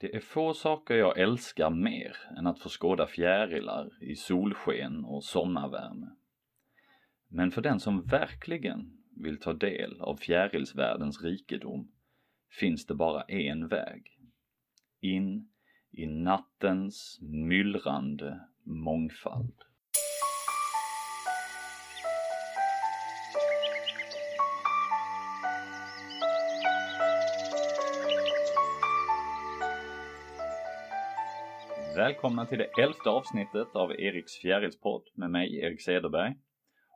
Det är få saker jag älskar mer än att få skåda fjärilar i solsken och sommarvärme. Men för den som verkligen vill ta del av fjärilsvärldens rikedom finns det bara en väg. In i nattens myllrande mångfald. Välkomna till det elfte avsnittet av Eriks fjärilspodd med mig, Erik Cederberg.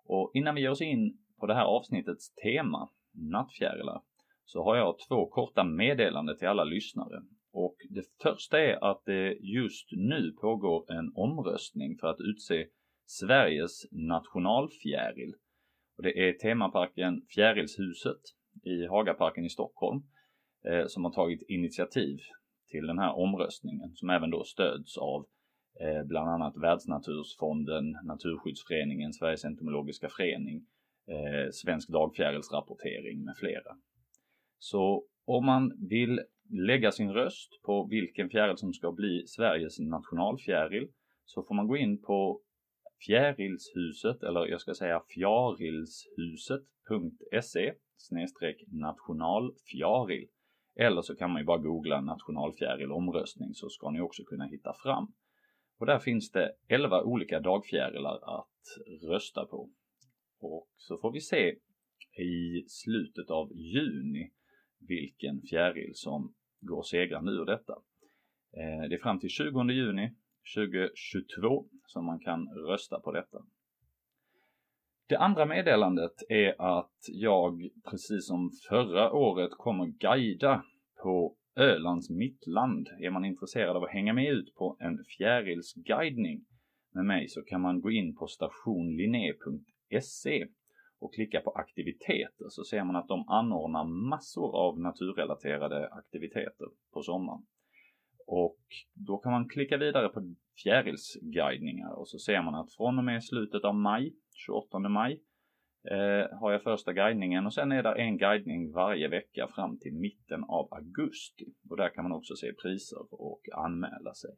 Och innan vi ger oss in på det här avsnittets tema, nattfjärilar, så har jag två korta meddelanden till alla lyssnare. Och det första är att det just nu pågår en omröstning för att utse Sveriges nationalfjäril. Och det är temaparken Fjärilshuset i Hagaparken i Stockholm eh, som har tagit initiativ till den här omröstningen som även då stöds av eh, bland annat Världsnatursfonden, Naturskyddsföreningen, Sveriges entomologiska förening, eh, Svensk dagfjärilsrapportering med flera. Så om man vill lägga sin röst på vilken fjäril som ska bli Sveriges nationalfjäril så får man gå in på Fjärilshuset, eller jag ska säga fjarilshuset.se snedstreck nationalfjäril eller så kan man ju bara googla nationalfjäril omröstning så ska ni också kunna hitta fram. Och där finns det 11 olika dagfjärilar att rösta på. Och så får vi se i slutet av juni vilken fjäril som går segrande ur detta. Eh, det är fram till 20 juni 2022 som man kan rösta på detta. Det andra meddelandet är att jag precis som förra året kommer guida på Ölands mittland. Är man intresserad av att hänga med ut på en fjärilsguidning med mig så kan man gå in på stationlinné.se och klicka på aktiviteter så ser man att de anordnar massor av naturrelaterade aktiviteter på sommaren. Och då kan man klicka vidare på fjärilsguidningar och så ser man att från och med slutet av maj, 28 maj, eh, har jag första guidningen och sen är det en guidning varje vecka fram till mitten av augusti. Och där kan man också se priser och anmäla sig.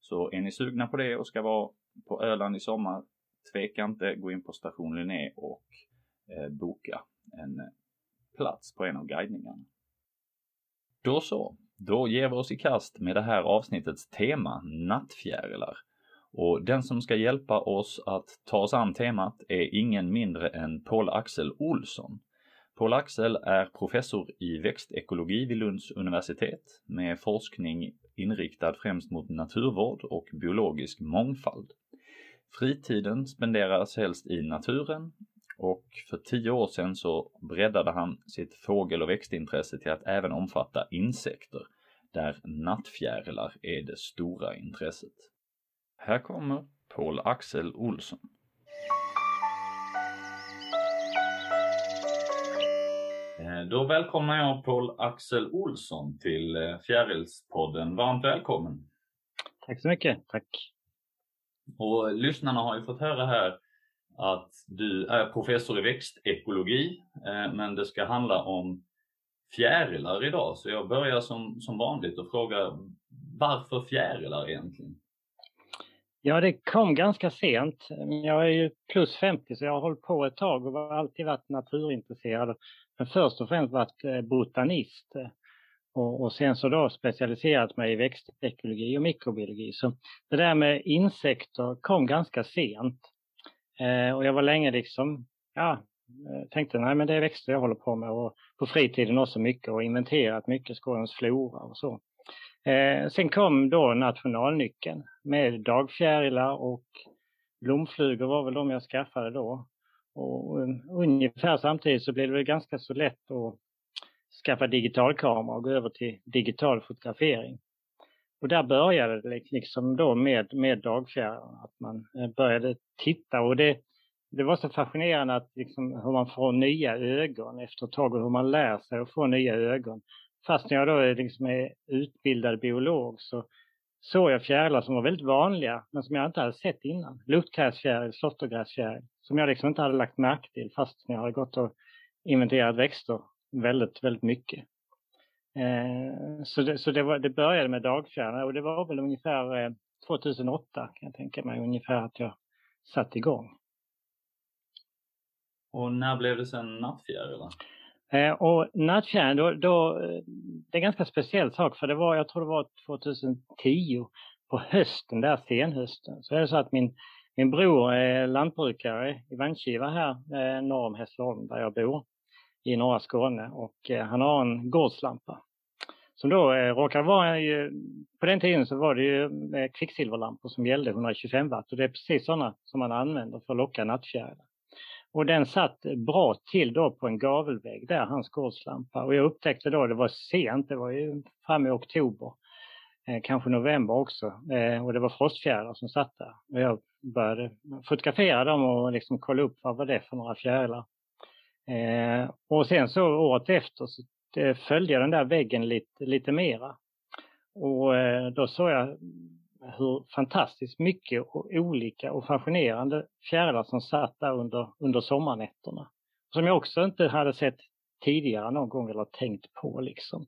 Så är ni sugna på det och ska vara på Öland i sommar, tveka inte, gå in på Station Linné och eh, boka en eh, plats på en av guidningarna. Då så, då ger vi oss i kast med det här avsnittets tema, nattfjärilar. Och den som ska hjälpa oss att ta oss an temat är ingen mindre än Paul Axel Olsson. Paul Axel är professor i växtekologi vid Lunds universitet med forskning inriktad främst mot naturvård och biologisk mångfald. Fritiden spenderas helst i naturen och för tio år sedan så breddade han sitt fågel och växtintresse till att även omfatta insekter, där nattfjärilar är det stora intresset. Här kommer Paul Axel Olsson. Eh, då välkomnar jag Paul Axel Olsson till eh, Fjärilspodden. Varmt välkommen! Tack så mycket, tack! Och lyssnarna har ju fått höra här att du är professor i växtekologi, eh, men det ska handla om fjärilar idag. Så jag börjar som, som vanligt och frågar varför fjärilar egentligen? Ja, det kom ganska sent. Jag är ju plus 50 så jag har hållit på ett tag och har alltid varit naturintresserad. Men först och främst varit eh, botanist. Eh, och, och sen så då specialiserat mig i växtekologi och mikrobiologi. Så det där med insekter kom ganska sent. Eh, och jag var länge liksom, ja, eh, tänkte nej men det är växter jag håller på med och på fritiden också mycket och inventerat mycket Skånes flora och så. Eh, sen kom då nationalnyckeln med dagfjärilar och blomflugor var väl de jag skaffade då. Och um, ungefär samtidigt så blev det ganska så lätt att skaffa digitalkamera och gå över till digital fotografering. Och där började det liksom, liksom då med, med dagfjärilarna, att man eh, började titta och det, det var så fascinerande att liksom hur man får nya ögon efter ett tag och hur man lär sig att få nya ögon. Fast jag då liksom är utbildad biolog så såg jag fjärilar som var väldigt vanliga men som jag inte hade sett innan. Luftgräsfjäril, slåttergräsfjäril som jag liksom inte hade lagt märke till fast jag hade gått och inventerat växter väldigt, väldigt mycket. Eh, så det, så det, var, det började med dagfjärilar och det var väl ungefär eh, 2008 kan jag tänka mig ungefär att jag satte igång. Och när blev det sen nattfjärilar? Eh, och nattfjärilen, då, då, det är en ganska speciell sak för det var, jag tror det var 2010 på hösten, där senhösten, så är det så att min, min bror är lantbrukare i Vagnkiva här eh, norr om Hässleholm där jag bor i norra Skåne. Och eh, han har en gårdslampa. Som då eh, råkar vara ju, på den tiden så var det ju kvicksilverlampor som gällde 125 watt. Och det är precis sådana som man använder för att locka nattfjärilar. Och den satt bra till då på en gavelvägg där, hans gårdslampa. Och jag upptäckte då, det var sent, det var ju fram i oktober, eh, kanske november också. Eh, och det var frostfjärilar som satt där. Och jag började fotografera dem och liksom kolla upp vad var det för några fjärilar. Eh, och sen så året efter så eh, följde jag den där väggen lite, lite mera. Och eh, då såg jag hur fantastiskt mycket och olika och fascinerande fjärilar som satt där under, under sommarnätterna. Som jag också inte hade sett tidigare någon gång eller tänkt på liksom.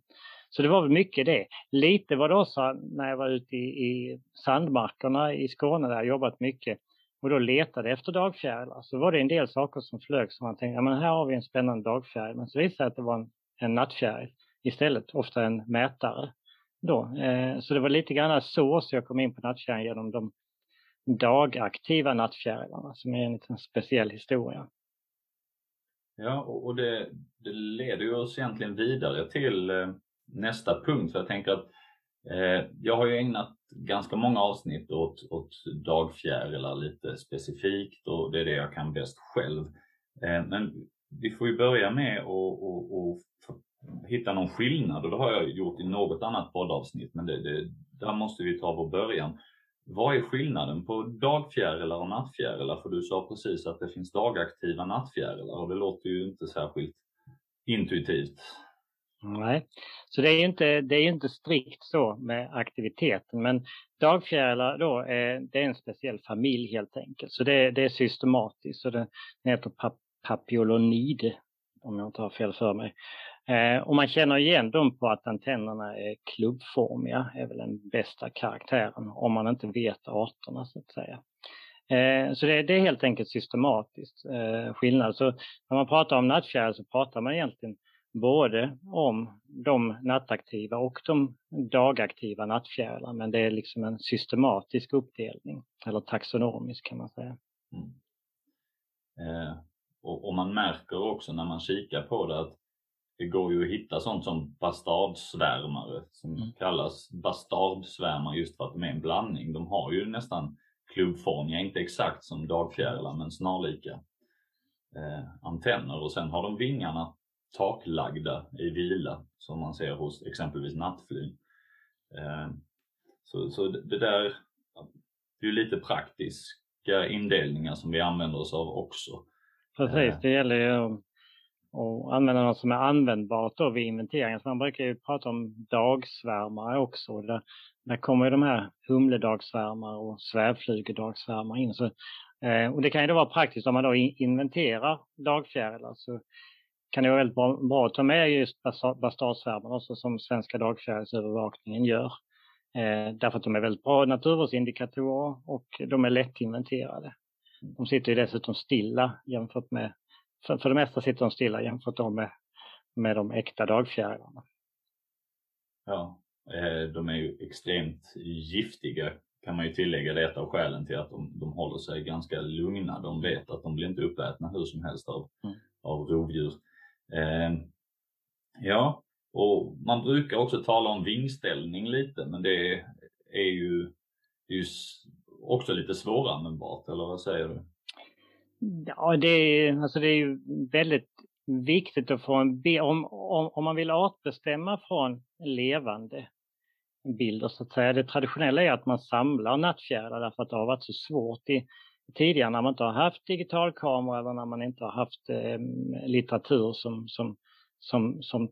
Så det var väl mycket det. Lite var det också när jag var ute i, i sandmarkerna i Skåne där jag jobbat mycket och då letade efter dagfjärilar så var det en del saker som flög som man tänkte, ja men här har vi en spännande dagfjäril. Men så visade det sig att det var en, en nattfjäril istället, ofta en mätare. Då. Eh, så det var lite grann så, så jag kom in på nattfjärilen genom de dagaktiva nattfjärilarna som är en liten speciell historia. Ja, och det, det leder ju oss egentligen vidare till eh, nästa punkt. För jag tänker att eh, jag har ju ägnat ganska många avsnitt åt, åt dagfjärilar lite specifikt och det är det jag kan bäst själv. Eh, men vi får ju börja med att hitta någon skillnad och det har jag gjort i något annat poddavsnitt men det, det, där måste vi ta vår början. Vad är skillnaden på dagfjärilar och nattfjärilar? För du sa precis att det finns dagaktiva nattfjärilar och det låter ju inte särskilt intuitivt. Nej, så det är inte, det är inte strikt så med aktiviteten men dagfjärilar då är, det är en speciell familj helt enkelt. Så det, det är systematiskt så det, det heter papiolonid om jag inte har fel för mig. Eh, och man känner igen dem på att antennerna är klubbformiga, är väl den bästa karaktären om man inte vet arterna så att säga. Eh, så det, det, är helt enkelt systematiskt eh, skillnad. Så när man pratar om nattfjäril så pratar man egentligen både om de nattaktiva och de dagaktiva nattfjärilarna men det är liksom en systematisk uppdelning, eller taxonomisk kan man säga. Mm. Eh, och, och, man märker också när man kikar på det att det går ju att hitta sånt som bastardsvärmare som mm. kallas bastardsvärmare just för att de är en blandning. De har ju nästan klubbformiga, inte exakt som dagfjärilar men snarlika eh, antenner och sen har de vingarna taklagda i vila som man ser hos exempelvis nattflyg. Eh, så, så det där det är ju lite praktiska indelningar som vi använder oss av också. Precis, eh. det gäller ju och använda något som är användbart då vid inventeringen. Så man brukar ju prata om dagsvärmare också. Där, där kommer ju de här humledagsvärmare och svävflygedagsvärmare in. Så, eh, och det kan ju då vara praktiskt om man då inventerar dagfjärilar så kan det vara väldigt bra, bra att ta med just bastardsvärmarna också som Svenska dagfjärilsövervakningen gör. Eh, därför att de är väldigt bra naturvårdsindikatorer och de är lättinventerade. De sitter ju dessutom stilla jämfört med för, för det mesta sitter de stilla jämfört med, med de äkta dagfjärilarna. Ja, eh, de är ju extremt giftiga kan man ju tillägga. Det är ett av skälen till att de, de håller sig ganska lugna. De vet att de blir inte uppätna hur som helst av, mm. av rovdjur. Eh, ja, och man brukar också tala om vingställning lite, men det är ju, det är ju också lite svåranvändbart, eller vad säger du? Ja, det är, alltså det är ju väldigt viktigt att få en bild. Om, om, om man vill artbestämma från levande bilder så att säga. Det traditionella är att man samlar nattfjärilar därför att det har varit så svårt i, tidigare när man inte har haft digitalkamera eller när man inte har haft eh, litteratur som, som, som, som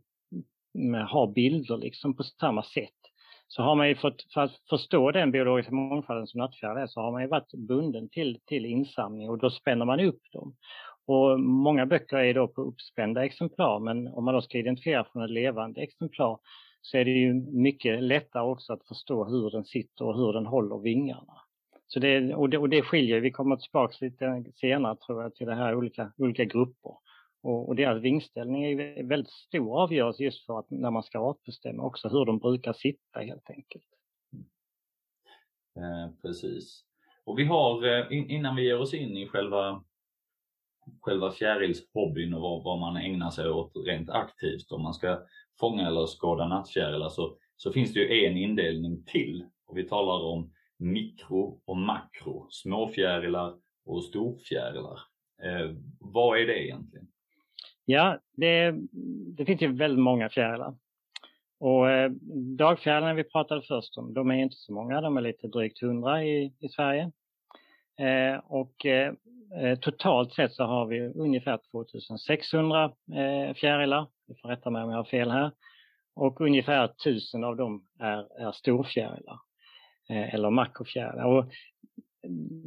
mm, har bilder liksom på samma sätt så har man ju fått, för att förstå den biologiska mångfalden som nattfjäril är, så har man ju varit bunden till, till insamling och då spänner man upp dem. Och många böcker är då på uppspända exemplar, men om man då ska identifiera från ett levande exemplar så är det ju mycket lättare också att förstå hur den sitter och hur den håller vingarna. Så det, och, det, och det skiljer, vi kommer tillbaka lite senare tror jag till det här olika, olika grupper. Och, och deras vingställning är väldigt stor avgörelse just för att när man ska artbestämma också hur de brukar sitta helt enkelt. Mm. Eh, precis. Och vi har, eh, innan vi ger oss in i själva, själva fjärilshobbyn och vad, vad man ägnar sig åt rent aktivt, om man ska fånga eller skåda nattfjärilar, så, så finns det ju en indelning till. Och vi talar om mikro och makro, småfjärilar och storfjärilar. Eh, vad är det egentligen? Ja, det, det finns ju väldigt många fjärilar. Och eh, dagfjärilarna vi pratade först om, de är inte så många, de är lite drygt 100 i, i Sverige. Eh, och eh, eh, totalt sett så har vi ungefär 2600 eh, fjärilar, du får rätta mig om jag har fel här. Och ungefär 1000 av dem är, är storfjärilar, eh, eller makrofjärilar. Och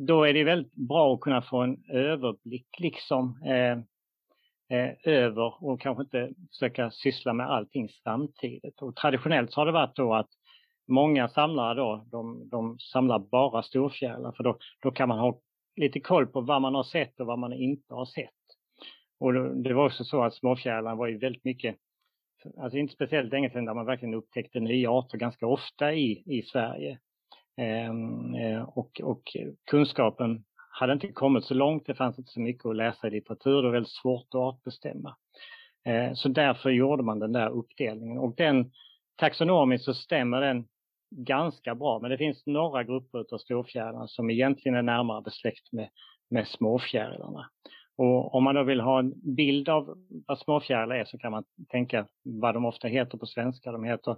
då är det väldigt bra att kunna få en överblick liksom eh, eh, över och kanske inte försöka syssla med allting samtidigt. Och traditionellt så har det varit då att många samlare då, de, de samlar bara storfjärilar för då, då kan man ha lite koll på vad man har sett och vad man inte har sett. Och det var också så att småfjärilarna var ju väldigt mycket, alltså inte speciellt länge sedan där man verkligen upptäckte nya arter ganska ofta i, i Sverige. Ehm, eh, och, och kunskapen hade inte kommit så långt, det fanns inte så mycket att läsa i litteratur, det var väldigt svårt att artbestämma. Eh, så därför gjorde man den där uppdelningen och den taxonomiskt så stämmer den ganska bra, men det finns några grupper av storfjärilar som egentligen är närmare besläkt med, med småfjärilarna. Och om man då vill ha en bild av vad småfjärilar är så kan man tänka vad de ofta heter på svenska. De heter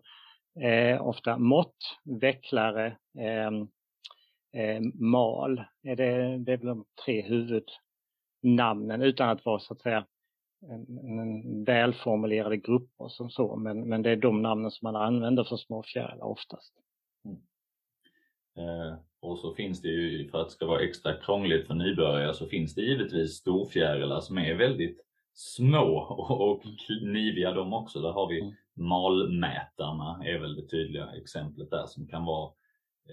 eh, ofta mått, vecklare, eh, eh, mal. Det, det är väl de tre huvudnamnen utan att vara så att säga en, en välformulerade grupper som så, men, men det är de namnen som man använder för småfjärilar oftast. Mm. Eh, och så finns det ju, för att det ska vara extra krångligt för nybörjare, så finns det givetvis storfjärilar som är väldigt små och, och kniviga de också. Där har vi mm. malmätarna, är väl det tydliga exemplet där som kan vara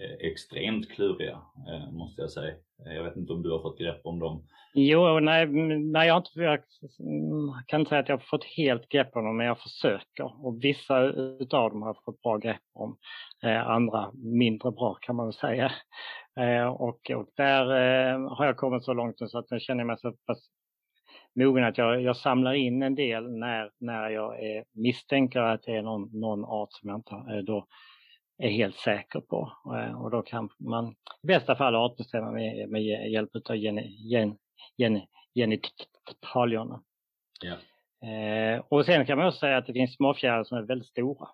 Eh, extremt kluriga, eh, måste jag säga. Eh, jag vet inte om du har fått grepp om dem? Jo, nej, nej jag, har inte, mm, jag kan inte säga att jag har fått helt grepp om dem, men jag försöker. Och vissa utav dem har jag fått bra grepp om. andra mindre bra kan man väl säga. och, och där har jag kommit så långt så att jag känner mig så pass mogen att jag, jag samlar in en del när, när jag är, misstänker att det är någon, någon art som jag inte då är helt säker på. Eh, och då kan man i bästa fall artbestämma med, med hjälp av gen, gen, gen, genitalierna. Ja. Eh, och sen kan man också säga att det finns småfjärilar som är väldigt stora.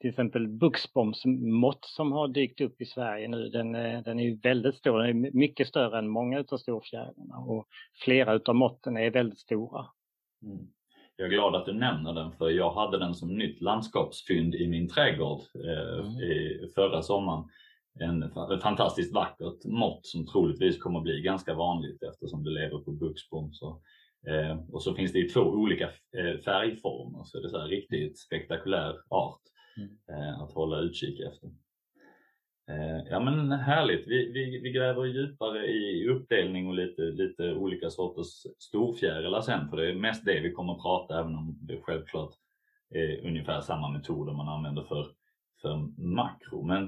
Till exempel buxbomsmått som har dykt upp i Sverige nu, den, eh, den är ju väldigt stor. Den är mycket större än många av storfjärilarna och flera av måtten är väldigt stora. Mm. Jag är glad att du nämner den för jag hade den som nytt landskapsfynd i min trädgård eh, mm. i, förra sommaren. En, fantastiskt vackert mått som troligtvis kommer bli ganska vanligt eftersom det lever på buxbom. Så, eh, och så finns det i två olika eh, färgformer så det är så här riktigt spektakulär art mm. eh, att hålla utkik efter. Eh, ja men härligt, vi, vi, vi, gräver djupare i uppdelning och lite, lite olika sorters storfjärilar sen för det är mest det vi kommer att prata även om det självklart är ungefär samma metoder man använder för, för makro. Men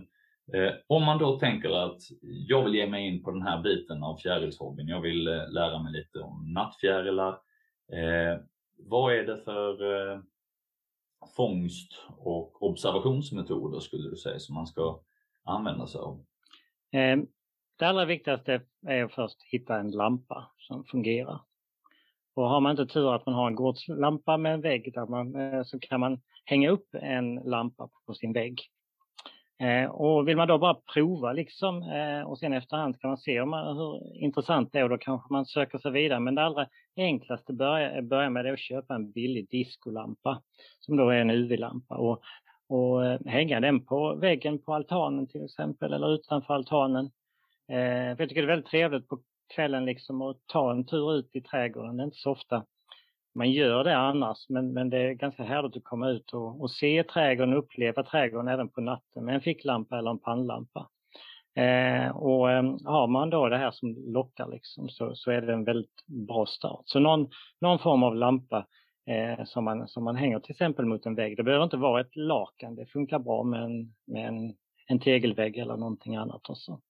eh, om man då tänker att jag vill ge mig in på den här biten av fjärilshobbyn, jag vill eh, lära mig lite om nattfjärilar. Eh, vad är det för eh, fångst och observationsmetoder skulle du säga som man ska använda sig av? Ehm, det allra viktigaste är att först hitta en lampa som fungerar. Och har man inte tur att man har en gårdslampa med en vägg där man, eh, så kan man hänga upp en lampa på sin vägg. Ehm, och vill man då bara prova liksom eh, och sen efterhand kan man se om man, hur intressant det är och då kanske man söker sig vidare. Men det allra enklaste börja, börja med är att köpa en billig diskolampa som då är en UV-lampa. Och och eh, hänga den på väggen på altanen till exempel eller utanför altanen. Eh, jag tycker det är väldigt trevligt på kvällen liksom att ta en tur ut i trädgården. Det är inte så ofta man gör det annars, men, men det är ganska härligt att komma ut och, och se trädgården, uppleva trädgården även på natten med en ficklampa eller en pannlampa. Eh, och eh, har man då det här som lockar liksom, så, så är det en väldigt bra start. Så någon, någon form av lampa eh, som, man, som man hänger till exempel mot en vägg. Det behöver inte vara ett lakan, det funkar bra med en, med en, en tegelvägg eller någonting annat också.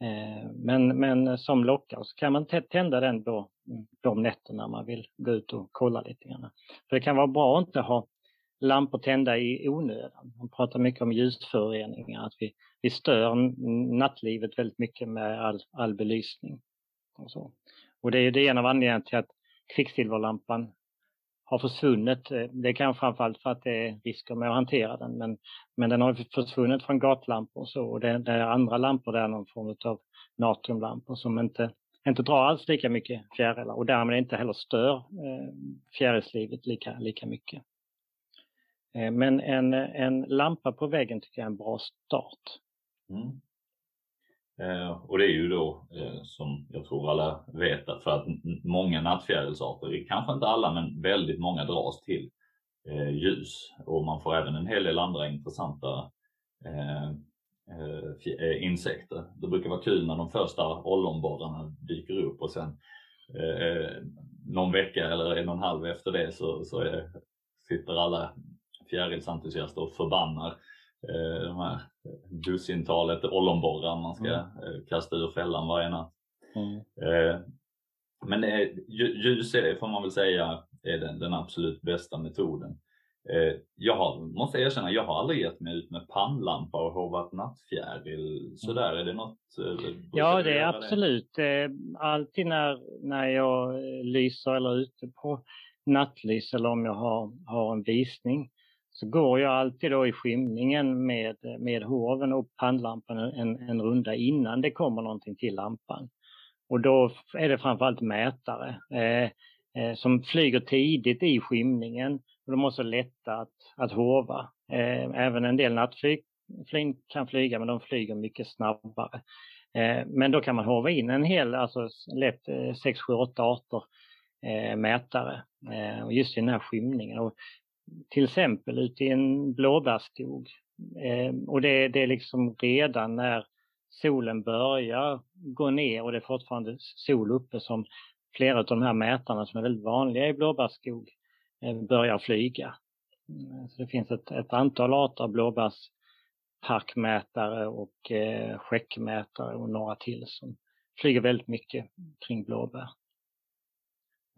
Eh, men, men som lockar så kan man tända den då mm, de nätterna man vill gå ut och kolla lite grann. För det kan vara bra att inte ha lampor tända i onödan. Man pratar mycket om ljusföroreningar, att vi, vi stör nattlivet väldigt mycket med all, all belysning. Och, så. och det är ju det en av anledningarna till att kvicksilverlampan har försvunnit. Eh, det kan framförallt för att det är risker med att hantera den, men, men den har försvunnit från gatlampor och så. Och det, det är andra lampor där, någon form av natriumlampor som inte, inte drar alls lika mycket fjärilar och därmed inte heller stör eh, fjärilslivet lika, lika mycket. Eh, men en, en lampa på väggen tycker jag är en bra start. Mm. Eh, och det är ju då eh, som jag tror alla vet att för att många nattfjärilsarter, kanske inte alla men väldigt många dras till eh, ljus och man får även en hel del andra intressanta eh, eh, eh insekter. Det brukar vara kul när de första ollonborrarna dyker upp och sen eh, eh, någon vecka eller en och en halv efter det så, så är, sitter alla fjärilsentusiaster och förbannar eh, de här dussintalet ollonborrar man ska mm. Eh, kasta ur fällan varje natt. Mm. Eh, men eh, ljus är, får man väl säga är den, den absolut bästa metoden. Jag har, måste erkänna, jag har aldrig gett mig ut med pannlampa och hovat nattfjäril. Sådär, är det något? Ja, det är absolut. Det. Alltid när, när jag lyser eller är ute på nattlys eller om jag har, har en visning så går jag alltid då i skymningen med, med hoven och pannlampan en, en runda innan det kommer någonting till lampan. Och då är det framförallt mätare eh, eh, som flyger tidigt i skymningen och de är så lätta att, att hova. Eh, även en del nattflyg kan flyga men de flyger mycket snabbare. Eh, men då kan man hova in en hel, alltså lätt 6, 7, 8 arter eh, mätare eh, och just i den här skymningen. Och till exempel ute i en blåbärsskog. Eh, och det, det är liksom redan när solen börjar gå ner och det är fortfarande sol uppe som flera av de här mätarna som är väldigt vanliga i blåbärsskog eh, börjar flyga. Mm, så det finns ett, ett antal arter av blåbärsparkmätare och eh, skäckmätare och några till som flyger väldigt mycket kring blåbär.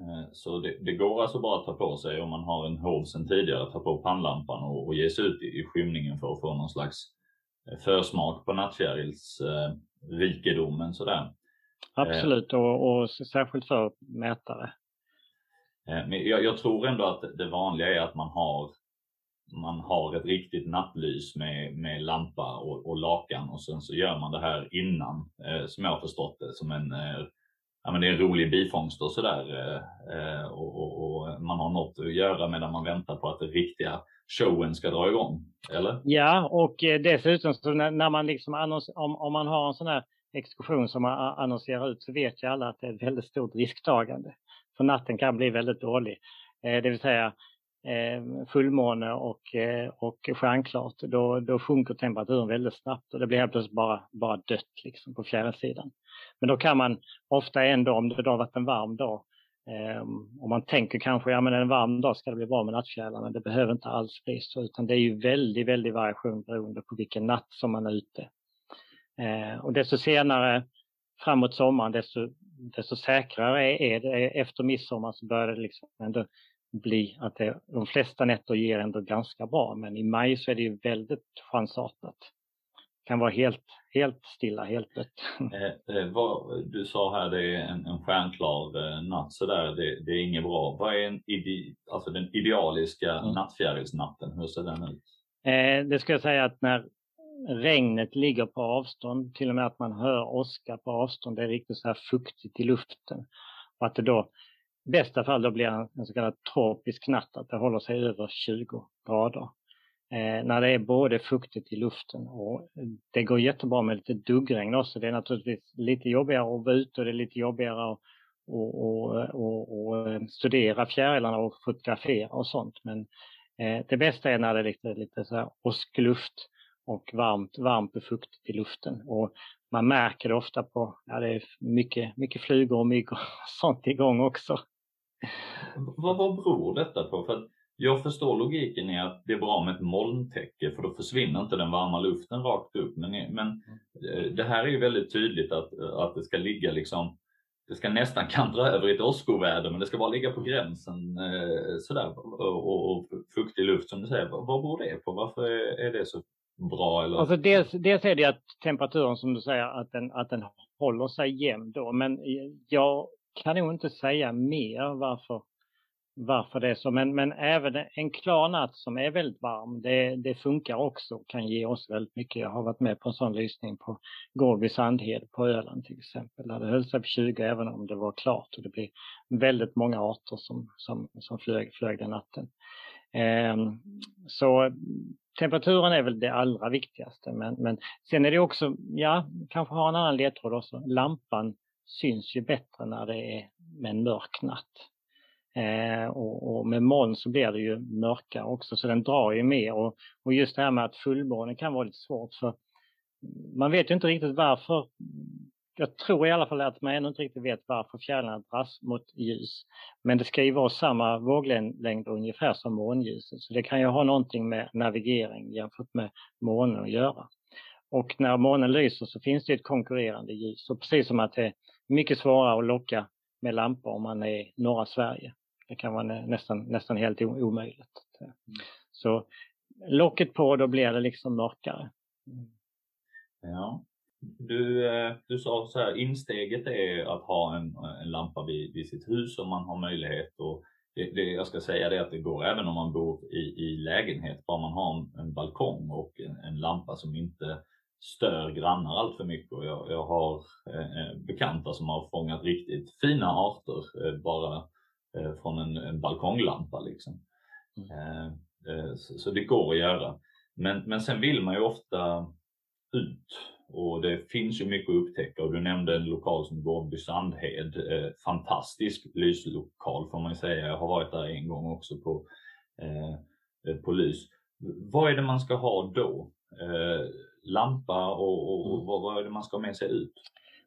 Eh, så det, det, går alltså bara att ta på sig om man har en hov sedan tidigare, ta på pannlampan och, och ge sig ut i, i skymningen för att få någon slags eh, försmak på nattfjärilsrikedomen eh, sådär. Absolut och, och särskilt för mätare. Men jag, jag, tror ändå att det vanliga är att man har man har ett riktigt nattlys med, med lampa och, och lakan och sen så gör man det här innan, eh, som jag har förstått det, som en eh, ja, men det är en rolig bifångst och sådär. Eh, eh, och, och, och, man har något att göra medan man väntar på att den riktiga showen ska dra igång. Eller? Ja, och eh, dessutom så när, när man liksom annons, om, om man har en sån här exkursion som man annonserar ut så vet ju alla att det är ett väldigt stort risktagande. För natten kan bli väldigt dålig. Eh, det vill säga eh, fullmåne och, eh, och stjärnklart, då, då sjunker temperaturen väldigt snabbt och det blir helt plötsligt bara, bara dött liksom på fjärrsidan. Men då kan man ofta ändå, om det då har varit en varm dag, eh, om man tänker kanske, ja men en varm dag ska det bli bra med nattfjärilarna, det behöver inte alls bli så, utan det är ju väldigt, väldigt variation beroende på vilken natt som man är ute. Eh, och desto senare framåt sommaren, desto, desto säkrare är det. Efter midsommar så börjar det liksom ändå bli att det, de flesta nätter ger ändå ganska bra, men i maj så är det ju väldigt chansartat. Det kan vara helt, helt stilla, helt dött. Eh, eh, vad, du sa här det är en, en stjärnklar eh, natt sådär, det, det är inget bra. Vad är en ide, alltså den idealiska mm. nattfjärilsnatten? Hur ser den ut? Eh, det ska jag säga att när regnet ligger på avstånd, till och med att man hör åska på avstånd, det är riktigt så här fuktigt i luften. Och att det då bästa fall då blir en, en så kallad tropisk natt, att det håller sig över 20 grader. Eh, när det är både fuktigt i luften och det går jättebra med lite duggregn också. Det är naturligtvis lite jobbigare att vara ute och det är lite jobbigare att, och, och, och, och eh, studera fjärilarna och fotografera och sånt. Men eh, det bästa är när det är lite, lite så här åskluft och varmt, varmt och fuktigt i luften. Och man märker det ofta på, ja det är mycket, mycket flugor och mygg och sånt igång också. Vad, vad beror detta på? För jag förstår logiken i att det är bra med ett molntäcke för då försvinner inte den varma luften rakt upp. Men, men eh, det här är ju väldigt tydligt att, att det ska ligga liksom det ska nästan kantra över i ett åskoväder men det ska bara ligga på gränsen eh, sådär och, och, och fuktig luft som du säger. Vad, vad beror det på? Varför är, är det så bra? Eller? Alltså dels, dels är det att temperaturen som du säger att den, att den håller sig jämn då men eh, jag kan nog inte säga mer varför varför det är så. Men, men även en klar natt som är väldigt varm, det, det funkar också och kan ge oss väldigt mycket. Jag har varit med på en sån lysning på Gårdby Sandhed på Öland till exempel. Där det höll sig på 20 även om det var klart och det blev väldigt många arter som, som, som flög, flög den natten. Eh, så temperaturen är väl det allra viktigaste. Men, men sen är det också, ja, kanske har en annan ledtråd också. Lampan syns ju bättre när det är med en mörk natt. Eh, och, och, med moln så blir det ju mörkare också så den drar ju mer och, och just det här med att fullmåne kan vara lite svårt för man vet ju inte riktigt varför. Jag tror i alla fall att man ännu inte riktigt vet varför fjärilarna dras mot ljus. Men det ska ju vara samma våglängd ungefär som månljuset så det kan ju ha någonting med navigering jämfört med månen att göra. Och när månen lyser så finns det ett konkurrerande ljus och precis som att det är mycket svårare att locka med lampor om man är i norra Sverige. Det kan vara nästan, nästan helt omöjligt. Mm. Så locket på, då blir det liksom mörkare. Mm. Ja. Du, eh, du sa så här, insteget är att ha en, en lampa vid, vid sitt hus om man har möjlighet. Och det, det, jag ska säga det att det går även om man bor i, i lägenhet, bara man har en, en balkong och en, en, lampa som inte stör grannar allt för mycket. Och jag, jag har eh, eh bekanta som har fångat riktigt fina arter eh, bara Eh, från en, en balkonglampa. Liksom. Mm. Eh, eh, så, så, det går att göra. Men, men sen vill man ju ofta ut och det finns ju mycket att upptäcka och du nämnde en lokal som Gårdby Sandhed. Fantastisk lyslokal får man ju säga. Jag har varit där en gång också på, på lys. Vad är det man ska ha då? Eh, lampa och, och, och mm. vad, vad är det man ska ha med sig ut?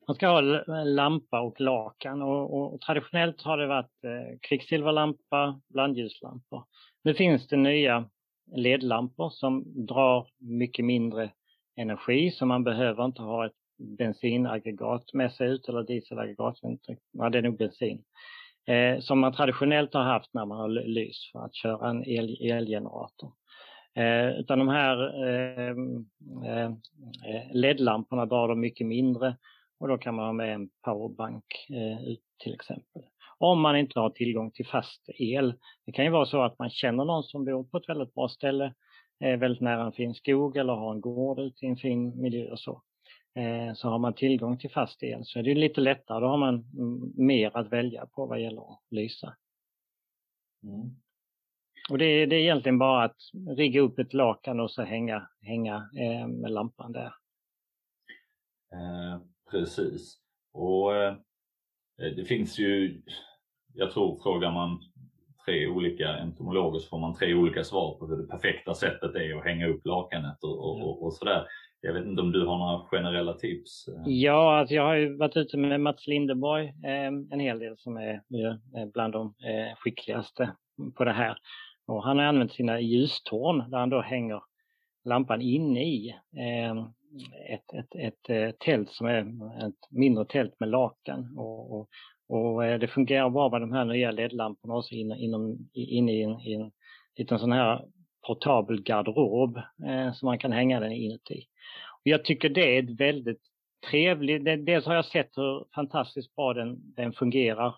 Man ska ha lampa och lakan och, och traditionellt har det varit eh, kvicksilverlampa, blandljuslampa. Nu finns det nya ledlampor som drar mycket mindre energi så man behöver inte ha ett bensinaggregat med sig ut eller dieselaggregat, ja det är nog bensin. Eh, som man traditionellt har haft när man har lys för att köra en el, elgenerator. Eh, utan de här eh, eh LED-lamporna drar de mycket mindre och då kan man ha med en powerbank eh, till exempel. Om man inte har tillgång till fast el. Det kan ju vara så att man känner någon som bor på ett väldigt bra ställe, eh, väldigt nära en fin skog eller har en gård ute i en fin miljö och så. Eh, så har man tillgång till fast el så är det lite lättare, då har man mer att välja på vad gäller att lysa. Mm. Och det är, det är egentligen bara att rigga upp ett lakan och så hänga, hänga eh, med lampan där. Eh, Precis. Och eh, det finns ju, jag tror frågar man tre olika entomologer så får man tre olika svar på hur det perfekta sättet är att hänga upp lakanet och, och, och, och sådär. Jag vet inte om du har några generella tips? Ja, alltså jag har ju varit ute med Mats Lindeborg eh, en hel del som är eh, bland de eh, skickligaste på det här. Och han har använt sina ljustorn där han då hänger lampan inne i. Ehm, ett, ett, ett, ett, tält som är ett mindre tält med lakan. Och, och, och eh, det fungerar bra med de här nya LED-lamporna också inne, inom, inne i en, i en liten sån här portabel garderob eh, som man kan hänga den inuti. Och jag tycker det är ett väldigt trevligt, dels har jag sett hur fantastiskt bra den, den fungerar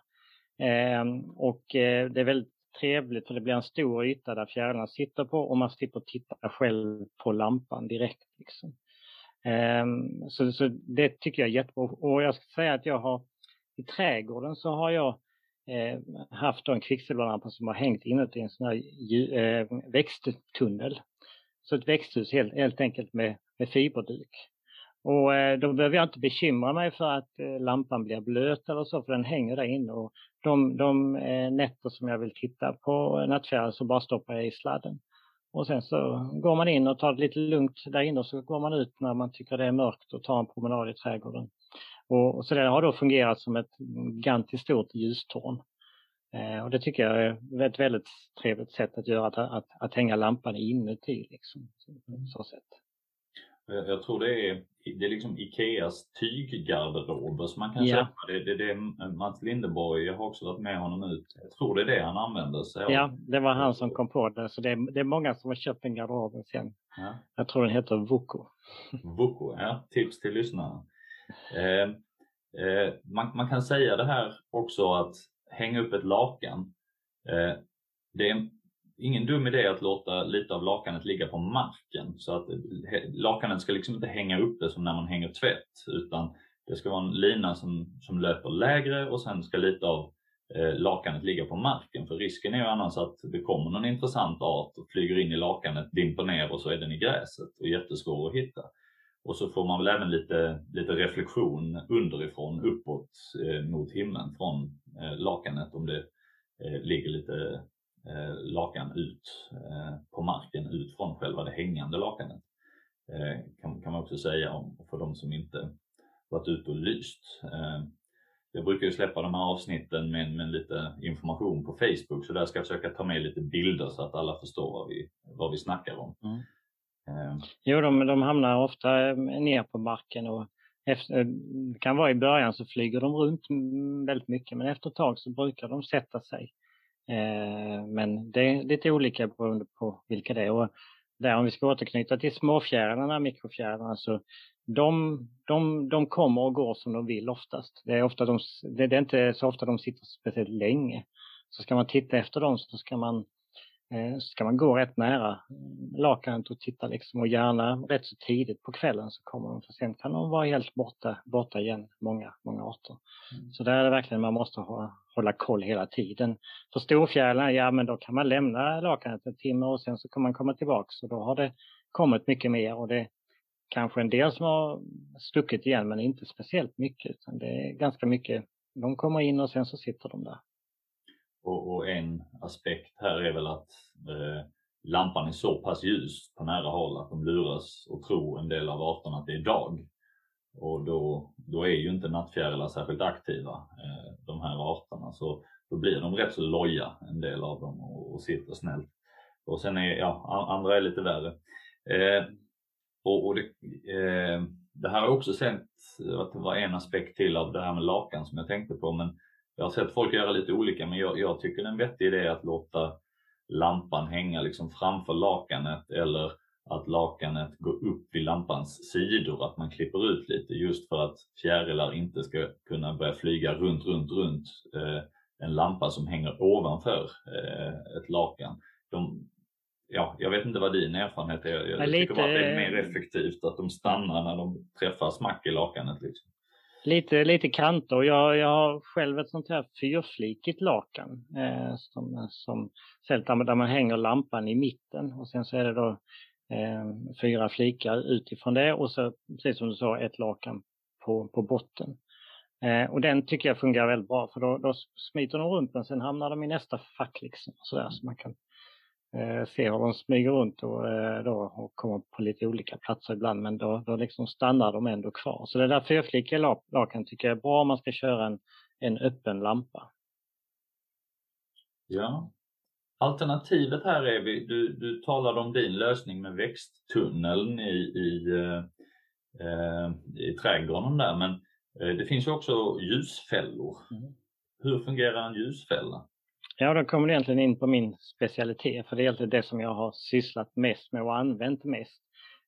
eh, och eh, det är väldigt trevligt för det blir en stor yta där fjärilarna sitter på och man slipper titta själv på lampan direkt. Liksom. Um, så, så, det tycker jag är jättebra. Och jag ska säga att jag har i trädgården så har jag eh, haft en kvicksilverlampa som har hängt inuti en sån här eh, växttunnel. Så ett växthus helt, helt enkelt med, med fiberduk. Och eh, då behöver jag inte bekymra mig för att eh, lampan blir blöt eller så, för den hänger där inne. Och de, de eh, nätter som jag vill titta på nattfjäril så bara stoppar jag i sladden. Och sen så går man in och tar det lite lugnt där inne och så går man ut när man tycker det är mörkt och tar en promenad i trädgården. Och, och så det har då fungerat som ett gigantiskt stort ljustorn. Eh, och det tycker jag är ett väldigt trevligt sätt att göra, att, att, att hänga lampan inuti. Liksom, så sätt. Jag tror det är, det är liksom Ikeas tyggarderober som man kan ja. köpa. Det, det, det är Mats Lindeborg, jag har också varit med honom ut. Jag tror det är det han använder sig av. Ja, det var han som kom på det. Så det är, det är många som har köpt den garderoben sen. Ja. Jag tror den heter Vuko. Vuko, ja. Tips till lyssnarna. Eh, eh, man, man, kan säga det här också att hänga upp ett lakan. Eh, det är ingen dum idé att låta lite av lakanet ligga på marken så att eh, lakanet ska liksom inte hänga uppe som när man hänger tvätt utan det ska vara en lina som, som löper lägre och sen ska lite av eh, lakanet ligga på marken för risken är ju annars att det kommer någon intressant art och flyger in i lakanet, dimper ner och så är den i gräset och jättesvår att hitta. Och så får man väl även lite, lite reflektion underifrån uppåt eh, mot himlen från eh, lakanet om det eh, ligger lite eh, lakan ut eh, på marken ut från själva det hängande lakanet. Eh, kan, kan man också säga om för de som inte varit ute och lyst. Eh, jag brukar ju släppa de här avsnitten med, med lite information på Facebook så där ska jag försöka ta med lite bilder så att alla förstår vad vi, vad vi snackar om. Mm. Eh. Jo, de, de hamnar ofta ner på marken och efter, det kan vara i början så flyger de runt väldigt mycket men efter ett tag så brukar de sätta sig. Eh, men det är lite olika beroende på vilka det är. Och där om vi ska återknyta till småfjärilarna, mikrofjärilarna, så de, de, de kommer och går som de vill oftast. Det är, ofta de, det är inte så ofta de sitter speciellt länge. Så ska man titta efter dem så ska man Eh, ska man gå rätt nära eh, lakanet och titta liksom och gärna rätt så tidigt på kvällen så kommer de för sen kan de vara helt borta, borta igen, många, många arter. Mm. Så där är det verkligen man måste ha, hålla koll hela tiden. För storfjärilarna, ja men då kan man lämna lakanet en timme och sen så kan man komma tillbaks och då har det kommit mycket mer och det är kanske en del som har stuckit igen men inte speciellt mycket utan det är ganska mycket, de kommer in och sen så sitter de där. Och, och, en aspekt här är väl att eh, lampan är så pass ljus på nära håll att de luras och tror en del av arterna att det är dag. Och då, då är ju inte nattfjärilar särskilt aktiva, eh, de här arterna. Så då blir de rätt så loja, en del av dem, och, och sitter snällt. Och sen är, ja, andra är lite värre. Eh, och, och det, eh, det här har också sett att det var en aspekt till av det här med lakan som jag tänkte på, men jag har sett folk göra lite olika men jag, jag tycker det är en vettig idé att låta lampan hänga liksom framför lakanet eller att lakanet går upp vid lampans sidor, att man klipper ut lite just för att fjärilar inte ska kunna börja flyga runt, runt, runt eh, en lampa som hänger ovanför eh, ett lakan. De, ja, jag vet inte vad din erfarenhet är. Jag, jag tycker bara att det är mer effektivt att de stannar när de träffar smack i lakanet. Liksom. Lite, lite kanter. Jag, jag har själv ett sånt här fyrflikigt lakan eh, som, som där man hänger lampan i mitten och sen så är det då eh, fyra flikar utifrån det och så precis som du sa ett lakan på, på botten. Eh, och den tycker jag fungerar väldigt bra för då, då smiter de runt men sen hamnar de i nästa fack liksom. Så, där, så man kan eh, se hur de smyger runt och, eh, då, och kommer på lite olika platser ibland men då, då liksom stannar de ändå kvar. Så det där fyrflickiga lakan tycker jag är bra om man ska köra en, en öppen lampa. Ja. Alternativet här är, vi, du, du talade om din lösning med växttunneln i, i, eh, eh i trädgården där men det finns ju också ljusfällor. Mm. Hur fungerar en ljusfälla? Ja, då kommer du egentligen in på min specialitet, för det är egentligen det som jag har sysslat mest med och använt mest.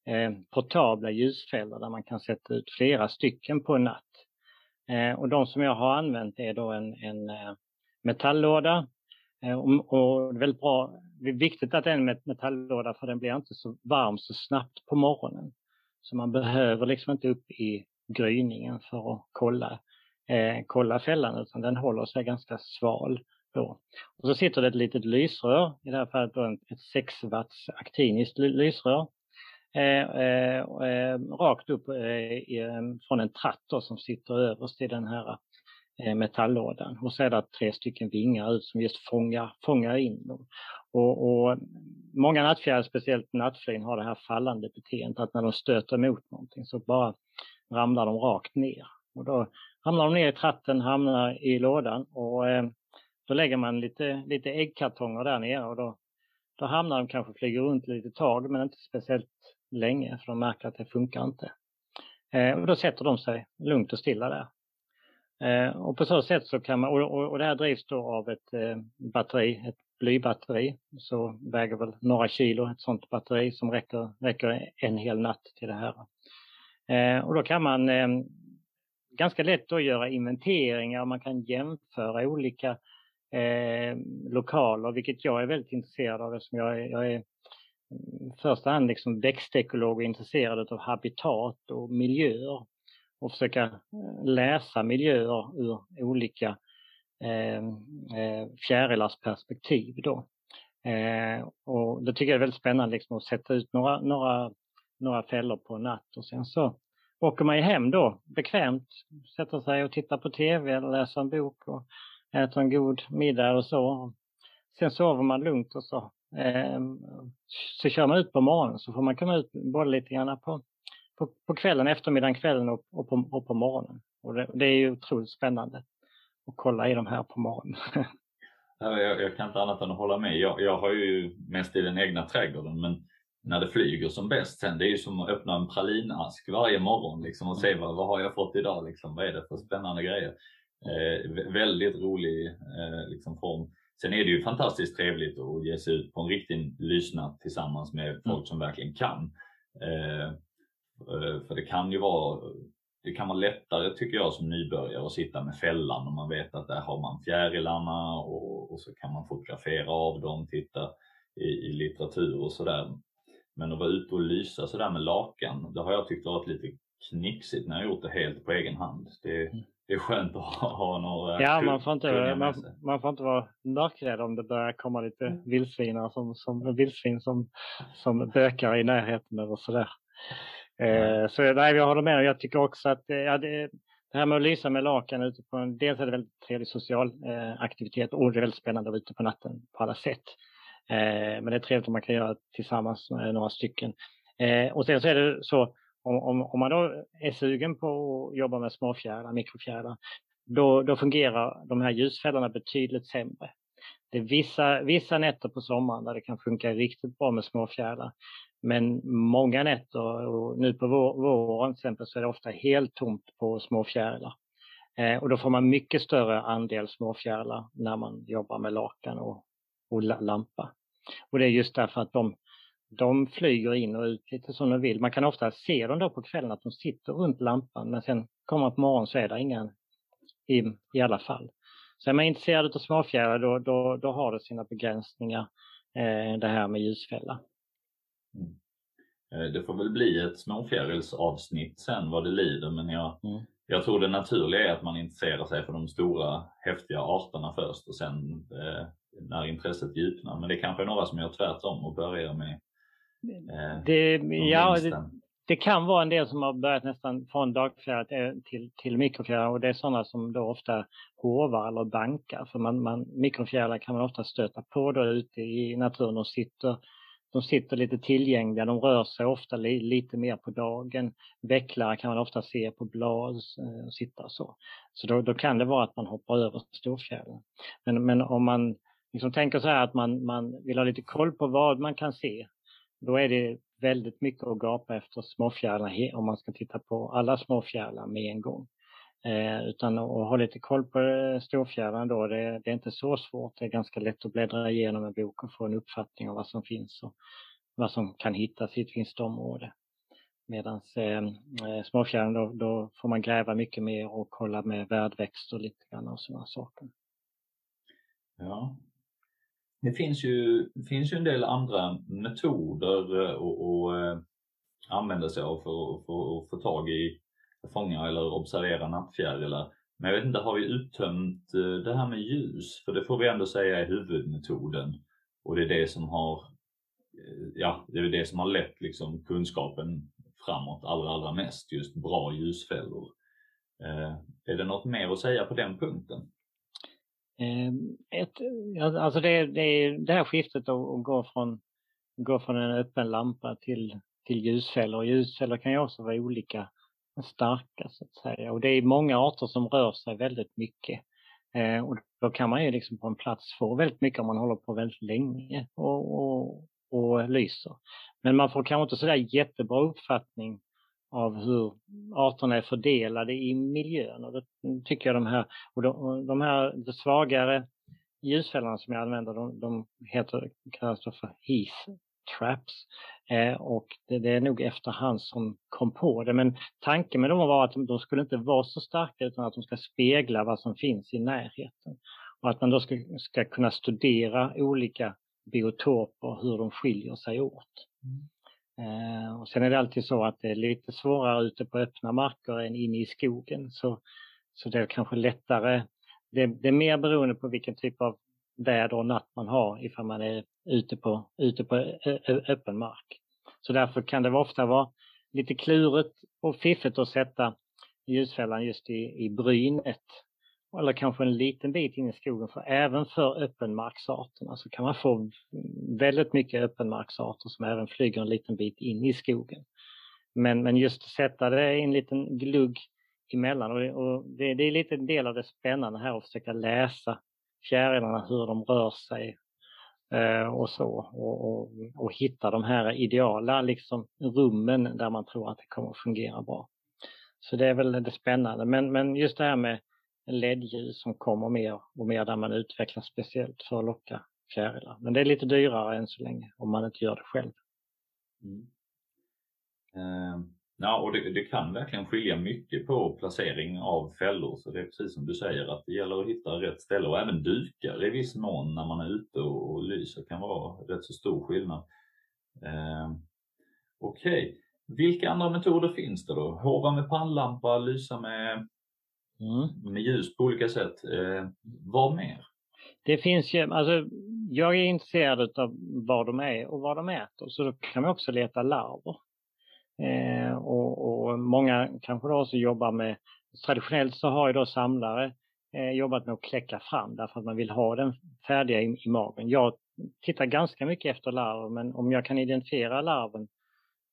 Eh, portabla ljusfällor där man kan sätta ut flera stycken på en natt. Eh, och de som jag har använt är då en, en eh, metalllåda. Eh, och, och, det är väldigt bra, det är viktigt att det är en metalllåda för den blir inte så varm så snabbt på morgonen. Så man behöver liksom inte upp i gryningen för att kolla, eh, kolla fällan utan den håller sig ganska sval på. Och så sitter det ett litet lysrör, i det här fallet då ett 6 watts aktiniskt lysrör. Eh, eh, eh, rakt upp eh, eh, från en tratt som sitter överst i den här metalllådan och så är det tre stycken vingar ut som just fångar, fångar in dem. Och, och många nattfjärilar, speciellt nattflyn, har det här fallande beteendet att när de stöter mot någonting så bara ramlar de rakt ner. Och då ramlar de ner i tratten, hamnar i lådan och eh, då lägger man lite, lite äggkartonger där nere och då, då hamnar de kanske flyger runt lite tag men inte speciellt länge för de märker att det funkar inte. Eh, och då sätter de sig lugnt och stilla där. Eh, och på så sätt så kan man, och, och, och det här drivs då av ett eh, batteri, ett blybatteri, så väger väl några kilo ett sånt batteri som räcker, räcker en hel natt till det här. Eh, och då kan man eh, ganska lätt då göra inventeringar, man kan jämföra olika eh, lokaler, vilket jag är väldigt intresserad av eftersom jag är, jag är i första hand liksom växtekolog och intresserad av habitat och miljöer och försöka eh, läsa miljöer ur olika eh, eh, fjärilars perspektiv då. Eh, och det tycker jag är väldigt spännande liksom, att sätta ut några, några, några fällor på en natt och sen så åker man ju hem då bekvämt, sätter sig och tittar på tv eller läser en bok och äter en god middag och så. Sen sover man lugnt och så. Eh, så kör man ut på morgonen så får man komma ut både lite grann på, på, på kvällen, eftermiddagen, kvällen och, och, på, och på morgonen. Och det, det är ju otroligt spännande att kolla i de här på morgonen. jag, jag, kan inte annat än att hålla med. Jag, jag har ju mest i den egna trädgården men när det flyger som bäst sen, det är ju som att öppna en pralinask varje morgon liksom, och se vad, vad har jag fått idag, liksom, vad är det för spännande grejer. Eh, väldigt rolig eh, liksom, form. Sen är det ju fantastiskt trevligt att ge sig ut på en riktig lyssna tillsammans med mm. folk som verkligen kan. Eh, eh, för det kan ju vara det kan vara lättare tycker jag som nybörjare att sitta med fällan och man vet att där har man fjärilarna och, och så kan man fotografera av dem, titta i, i litteratur och sådär. Men att vara ute och lysa sådär med lakan, det har jag tyckt varit lite knixigt när jag gjort det helt på egen hand. Det, mm. Det är skönt att ha, ha några Ja, man får inte, man, man, får inte vara mörkrädd om det börjar komma lite mm. vildsvinar som, som, vildsvin som, som bökar i närheten eller sådär. Eh, så nej, jag håller med. Jag tycker också att eh, ja, det, det här med att lysa med lakan ute på en, dels är det väldigt trevlig social eh, aktivitet och det är väldigt spännande att vara ute på natten på alla sätt. Eh, men det är trevligt om man kan göra tillsammans med några stycken. Eh, och sen så är det så om, om, om, man då är sugen på att jobba med småfjärilar, mikrofjärilar, då, då fungerar de här ljusfällorna betydligt sämre. Det är vissa, vissa nätter på sommaren där det kan funka riktigt bra med småfjärilar. Men många nätter och nu på våren till exempel så är det ofta helt tomt på småfjärilar. Eh, och då får man mycket större andel småfjärilar när man jobbar med lakan och, och lampa. Och det är just därför att de, de flyger in och ut lite som de vill. Man kan ofta se dem då på kvällen att de sitter runt lampan men sen kommer man på morgonen så är det ingen i, i alla fall. Så är man intresserad av småfjärilar då, då, då har det sina begränsningar eh, det här med ljusfälla. Mm. Eh, det får väl bli ett småfjärilsavsnitt sen vad det lider men jag, mm. jag tror det naturliga är att man intresserar sig för de stora häftiga arterna först och sen eh, när intresset djupnar. Men det kanske är några som gör tvärtom och börjar med det, ja, det, det, kan vara en del som har börjat nästan från dagfjäril till, till mikrofjärilar och det är sådana som då ofta hovar eller bankar. För man, man, mikrofjärilar kan man ofta stöta på då ute i naturen och sitter de sitter lite tillgängliga, de rör sig ofta li, lite mer på dagen. Vecklare kan man ofta se på blad eh, och sitta så. Så då, då, kan det vara att man hoppar över storfjärilen. Men, men om man liksom tänker så här att man, man vill ha lite koll på vad man kan se, då är det väldigt mycket att gapa efter småfjärilar om man ska titta på alla småfjärilar med en gång. Eh, utan att ha lite koll på eh, storfjärilen storfjärilarna då, det, det, är inte så svårt. Det är ganska lätt att bläddra igenom en bok och få en uppfattning av vad som finns och vad som kan hittas i ett visst område. Medan eh, eh småfjärilen då, då, får man gräva mycket mer och kolla med värdväxter lite grann och sådana saker. Ja. Det finns ju, det finns ju en del andra metoder eh, att eh, använda sig av för, för att få tag i fånga eller observera nattfjärilar. Men jag vet inte, har vi uttömt eh, det här med ljus? För det får vi ändå säga är huvudmetoden. Och det är det som har ja, det är det som har lett liksom kunskapen framåt allra, allra mest, just bra ljusfällor. Eh, är det något mer att säga på den punkten? Ehm, ett, alltså det, det, det här skiftet att gå från, gå från en öppen lampa till, till ljusfällor. Ljusfällor kan ju också vara olika starka så att säga. Och det är många arter som rör sig väldigt mycket. Eh, och då kan man ju liksom på en plats få väldigt mycket om man håller på väldigt länge och, och, och lyser. Men man får kanske inte sådär jättebra uppfattning av hur arterna är fördelade i miljön. Och då tycker jag de här, och de, de här de svagare ljusfällorna som jag använder, de, de heter, kallas för heath traps. Eh, och det, det, är nog efterhand som kom på det. Men tanken med dem var att de skulle inte vara så starka utan att de ska spegla vad som finns i närheten. Och att man då ska, ska kunna studera olika biotoper, hur de skiljer sig åt. Mm. Eh, och sen är det alltid så att det är lite svårare ute på öppna marker än inne i skogen. Så, så det är kanske lättare. Det, det är mer beroende på vilken typ av väder och natt man har ifall man är ute på, ute på öppen mark. Så därför kan det ofta vara lite klurigt och fiffigt att sätta ljusfällan just i, i brynet eller kanske en liten bit in i skogen. För även för öppenmarksarterna så alltså kan man få väldigt mycket öppenmarksarter som även flyger en liten bit in i skogen. Men, men just sätta det i en liten glugg emellan och, det, och det, det är lite en del av det spännande här att försöka läsa fjärilarna, hur de rör sig eh, och så och, och, och, hitta de här ideala liksom, rummen där man tror att det kommer att fungera bra. Så det är väl det spännande. Men, men just det här med LED-ljus som kommer mer och mer där man utvecklar speciellt för att locka fjärilar. Men det är lite dyrare än så länge om man inte gör det själv. Mm. Uh, ja, och det, det, kan verkligen skilja mycket på placering av fällor. Så det är precis som du säger att det gäller att hitta rätt ställe och även dukar i viss mån när man är ute och, och lyser kan vara rätt så stor skillnad. Uh, Okej, okay. vilka andra metoder finns det då? Hova med pannlampa, lysa med Mm. Med ljus på olika sätt. Eh, vad mer? Det finns ju, alltså jag är intresserad av vad de är och vad de äter så då kan man också leta larver. Eh, och, och, många kanske då också jobbar med, traditionellt så har ju då samlare eh, jobbat med att kläcka fram därför att man vill ha den färdiga i, i magen. Jag tittar ganska mycket efter larver men om jag kan identifiera larven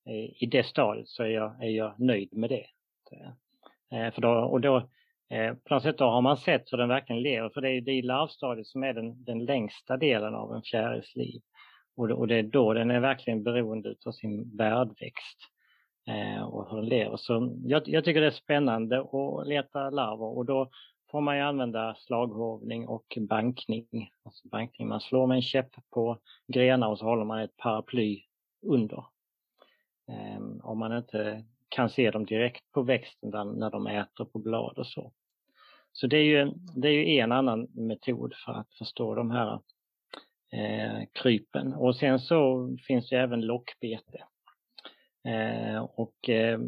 eh, i det stadiet så är jag, är jag nöjd med det. Eh, för då, och då Eh, på något sätt då har man sett hur den verkligen lever, för det är, det är larvstadiet som är den, den längsta delen av en fjärils liv. Och det, och det är då den är verkligen beroende av sin värdväxt eh, och hur den lever. Så jag, jag, tycker det är spännande att leta larver och då får man ju använda slaghovning och bankning. Alltså bankning. Man slår med en käpp på grenar och så håller man ett paraply under. Eh, om man inte kan se dem direkt på växten när de äter på blad och så. Så det är ju, det är ju en annan metod för att förstå de här eh, krypen. Och sen så finns det även lockbete. Eh, och eh,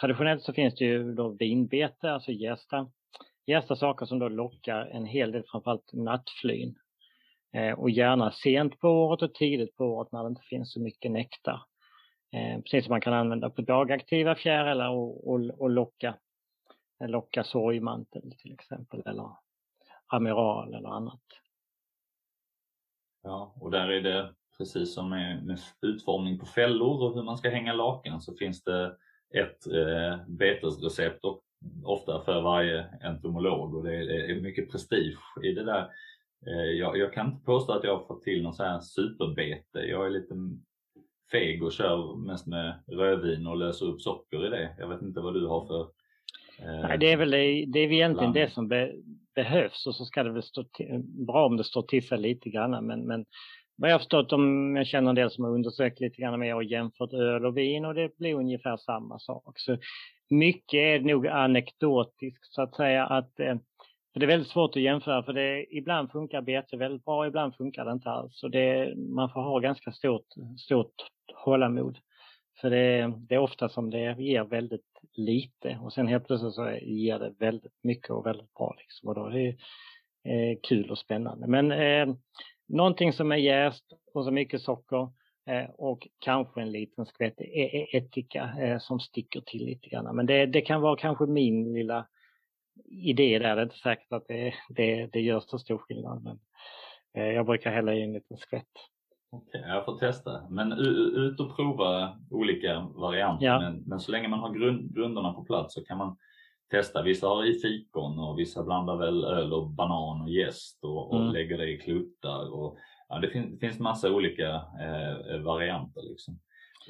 traditionellt så finns det ju då vinbete, alltså gästa, gästa saker som då lockar en hel del, framförallt nattflyn. Eh, och gärna sent på året och tidigt på året när det inte finns så mycket nektar. Eh, precis som man kan använda på dagaktiva fjärilar och, och, och locka, locka sorgmantel till exempel eller amiral eller annat. Ja, och där är det precis som med, med utformning på fällor och hur man ska hänga lakan så finns det ett eh, betesrecept och ofta för varje entomolog och det är, det är mycket prestige i det där. Eh, jag, jag, kan inte påstå att jag har fått till något sån här superbete. Jag är lite feg och kör mest med rödvin och löser upp socker i det. Jag vet inte vad du har för Nej, det är väl det är egentligen det som be, behövs och så ska det väl stå till, bra om det står till sig lite grann. Men, men vad jag har förstått, om jag känner en del som har undersökt lite grann mer och jämfört öl och vin och det blir ungefär samma sak. Så mycket är nog anekdotiskt så att säga att eh, det är väldigt svårt att jämföra för det, ibland funkar bete väldigt bra, ibland funkar det inte alls. Så det, man får ha ganska stort, stort tålamod. För det, det är ofta som det ger väldigt lite och sen helt plötsligt så ger det väldigt mycket och väldigt bra. Liksom. Och då är det eh, kul och spännande. Men eh, någonting som är jäst och så mycket socker eh, och kanske en liten skvätt ättika eh, som sticker till lite grann. Men det, det kan vara kanske min lilla idé där. Det är inte säkert att det, det, det gör så stor skillnad. Men eh, jag brukar hälla i en liten skvätt. Okej, okay, jag får testa. Men ut och prova olika varianter. Ja. Men, men, så länge man har grund, grunderna på plats så kan man testa. Vissa har i fikon och vissa blandar väl öl och banan och jäst och, och mm. lägger det i kluttar. Och, ja, det, fin, det finns massa olika eh, varianter. Liksom.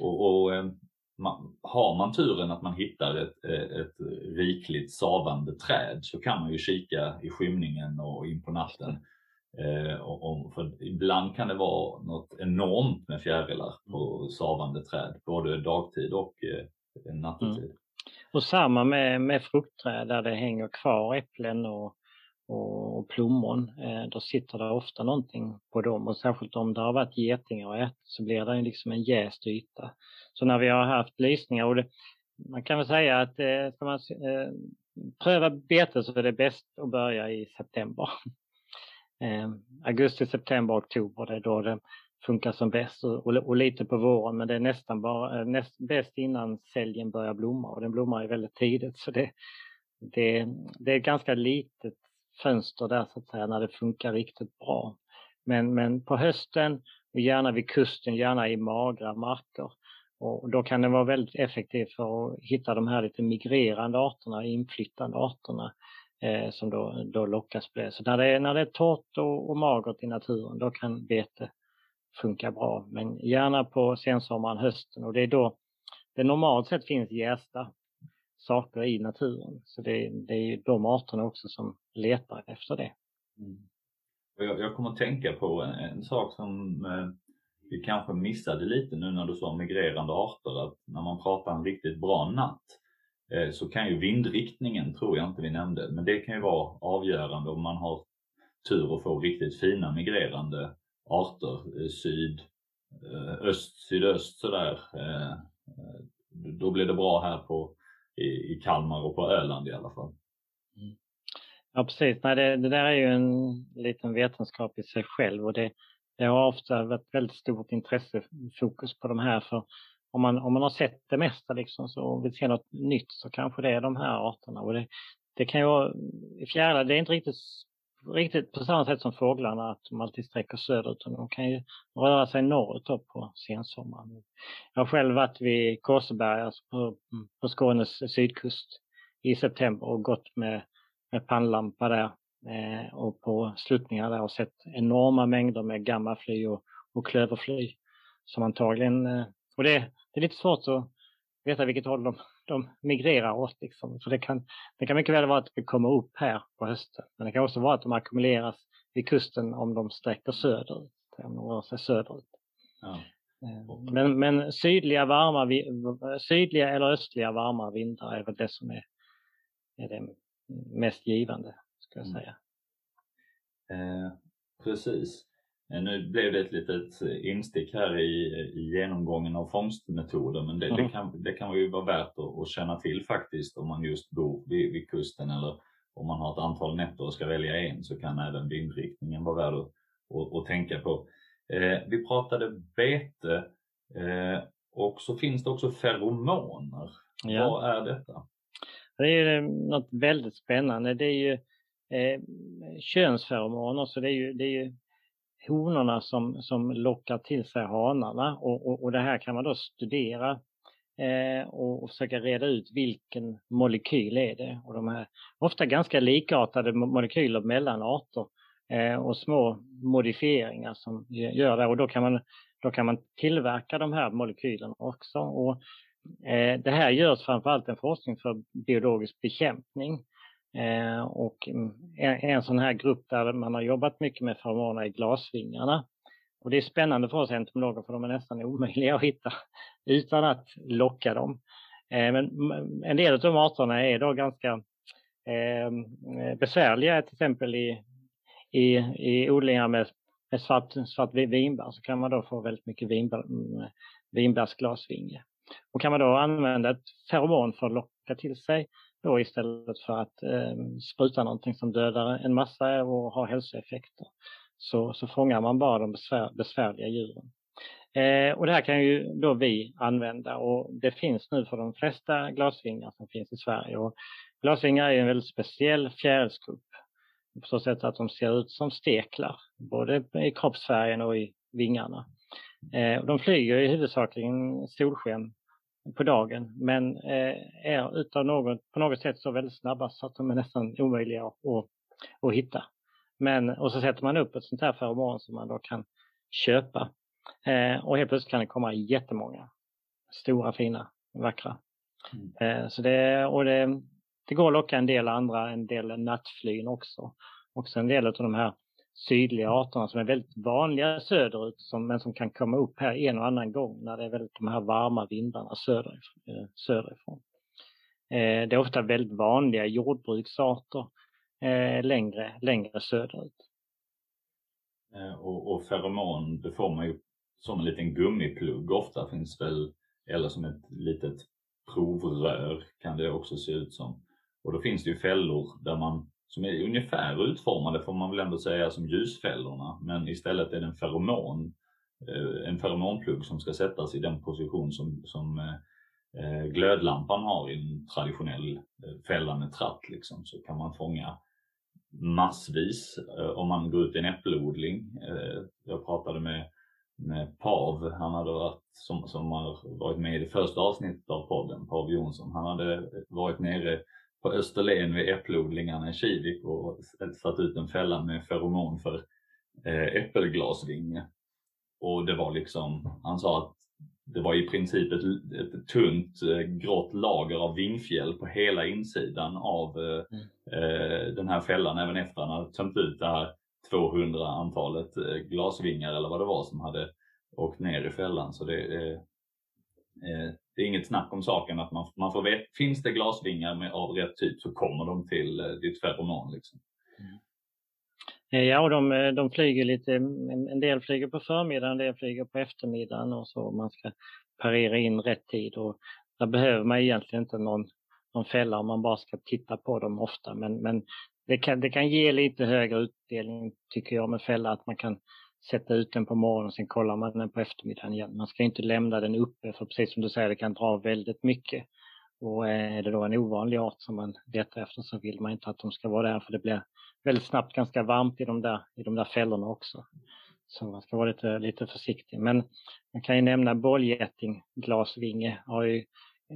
Och, och eh, man, har man turen att man hittar ett, eh, ett rikligt savande träd så kan man ju kika i skymningen och in på natten. Eh, och, för ibland kan det vara något enormt med fjärilar på savande träd, både dagtid och eh, nattetid. Mm. Och samma med, med fruktträd där det hänger kvar äpplen och, och, och plommon. Eh, då sitter det ofta någonting på dem och särskilt om det har varit getingar och ätit så blir det liksom en jäst yta. Så när vi har haft lysningar och det, man kan väl säga att eh, ska man eh, pröva bete så är det bäst att börja i september. eh, augusti, september, oktober, det är då det funkar som bäst och, och, och, lite på våren men det är nästan bara eh, näst, bäst innan säljen börjar blomma och den blommar ju väldigt tidigt så det, det, det är ett ganska litet fönster där så att säga när det funkar riktigt bra. Men, men på hösten och gärna vid kusten, gärna i magra marker. Och då kan den vara väldigt effektiv för att hitta de här lite migrerande arterna, inflyttande arterna eh, som då, då lockas på det. Så när det är, när det är torrt och, och magert i naturen, då kan bete funka bra. Men gärna på sensommaren, hösten och det är då det normalt sett finns jästa saker i naturen. Så det, det är de arterna också som letar efter det. Mm. Jag, jag kommer att tänka på en, en sak som eh, vi kanske missade lite nu när du sa migrerande arter, att när man pratar en riktigt bra natt Eh, så kan ju vindriktningen, tror jag inte vi nämnde, men det kan ju vara avgörande om man har tur och får riktigt fina migrerande arter, eh, syd, eh, öst, sydöst sådär. Då blir det bra här på, i, Kalmar och på Öland i alla fall. Mm. Ja precis, Nej, det, det, där är ju en liten vetenskap i sig själv och det, det har ofta varit väldigt stort intresse, fokus på de här för om man, om man har sett det mesta liksom så vill se något nytt så kanske det är de här arterna. Och det, det kan ju vara, fjärilar, det är inte riktigt riktigt på samma sätt som fåglarna att de alltid sträcker söderut utan de kan ju röra sig norrut på sensommaren. Jag har själv varit vid Kåseberga alltså på, på Skånes sydkust i september och gått med, med pannlampa där eh, och på sluttningar där och sett enorma mängder med gammafly och, och klöverfly som antagligen, eh, och det, det är lite svårt att veta vilket håll de de migrerar åt. Liksom. Så det kan, det kan mycket väl vara att de kommer upp här på hösten. Men det kan också vara att de ackumuleras vid kusten om de sträcker söderut, om de rör sig söderut. Ja. Eh, men, men sydliga, varma, sydliga eller östliga varma vindar är väl det som är, är det mest givande, ska jag mm. säga. Eh, precis. Eh, nu blev det ett litet instick här i, i genomgången av fångstmetoder men det, mm. det, kan, det kan ju vara värt att, att känna till faktiskt om man just bor vid, vid, kusten eller om man har ett antal nätter och ska välja en så kan även vindriktningen vara värd att, att, att tänka på. Eh, vi pratade bete eh, och så finns det också feromoner. Ja. Vad är detta? Det är eh, något väldigt spännande. Det är ju eh, könsferomoner så det är ju, det är ju honorna som, som lockar till sig hanarna och, och, och det här kan man då studera eh, och, och försöka reda ut vilken molekyl är det. Och de här ofta ganska likartade molekyler mellan arter eh, och små modifieringar som gör det och då kan man, då kan man tillverka de här molekylerna också. Och, eh, det här görs framförallt en forskning för biologisk bekämpning. Eh, och mm, en, en sån här grupp där man har jobbat mycket med feromoner är glasvingarna. Och det är spännande för oss entomologer för de är nästan omöjliga att hitta utan att locka dem. Eh, men mm, en del av de arterna är då ganska ehm, eh, besvärliga, till exempel i, i, i odlingar med, med svart, svart vinbär så kan man då få väldigt mycket vinbär, mm, vinbärsglasvinge. Och kan man då använda ett feromon för att locka till sig då istället för att eh, spruta någonting som dödar en massa och har hälsoeffekter. Så, så fångar man bara de besvär, besvärliga djuren. Eh, och det här kan ju då vi använda och det finns nu för de flesta glasvingar som finns i Sverige. Och glasvingar är en väldigt speciell fjärilsgrupp på så sätt att de ser ut som steklar, både i kroppsfärgen och i vingarna. Eh, de flyger i huvudsakligen solsken på dagen men eh, är utav något, på något sätt så väldigt snabba så att de är nästan omöjliga att, att hitta. Men, och så sätter man upp ett sånt här feromon som man då kan köpa. Eh, och helt plötsligt kan det komma jättemånga stora, fina, vackra. Mm. Eh, så det, och det, det går att locka en del andra, en del nattflyn också. Också en del av de här sydliga arterna som är väldigt vanliga söderut som, men som kan komma upp här en och annan gång när det är väldigt de här varma vindarna söderifrån. Eh, söderifrån. Eh, det är ofta väldigt vanliga jordbruksarter eh, längre, längre söderut. Och, och feromon, det får man ju som en liten gummiplugg ofta finns väl, eller som ett litet provrör kan det också se ut som. Och då finns det ju fällor där man som är ungefär utformade får man väl ändå säga som ljusfällorna men istället är det en feromon, eh, en feromonplugg som ska sättas i den position som, som eh, eh, glödlampan har i en traditionell fälla fällande tratt liksom, så kan man fånga massvis om man går ut i en äppelodling. Jag pratade med, med Pav, han hade varit, som, som har varit med i det första avsnittet av podden, Pav Jonsson. Han hade varit nere på Österlen vid äppelodlingarna i Kivik och satt ut en fälla med feromon för eh, äppelglasvinge. Och det var liksom, han sa att det var i princip ett, ett tunt eh, grått lager av vingfjäll på hela insidan av eh, mm. den här fällan även efter han hade tömt ut det här 200 antalet glasvingar eller vad det var som hade åkt ner i fällan. Så det, eh, det är inget snack om saken att man, man får veta, finns det glasvingar med, av rätt typ så kommer de till eh, ditt feromon. Liksom. Mm. Eh, ja, och de, eh, de flyger lite, en del flyger på förmiddagen, en del flyger på eftermiddagen och så. Man ska parera in rätt tid och där behöver man egentligen inte någon, någon fälla om man bara ska titta på dem ofta. Men, men det, kan, det kan ge lite högre utdelning tycker jag med fälla, att man kan sätta ut den på morgonen och sen kollar man den på eftermiddagen igen. Man ska inte lämna den uppe för precis som du säger, det kan dra väldigt mycket. Och eh, är det då en ovanlig art som man letar efter så vill man inte att de ska vara där för det blir väldigt snabbt ganska varmt i de där, i de där fällorna också. Så man ska vara lite, lite försiktig. Men man kan ju nämna bollgeting, glasvinge, har ju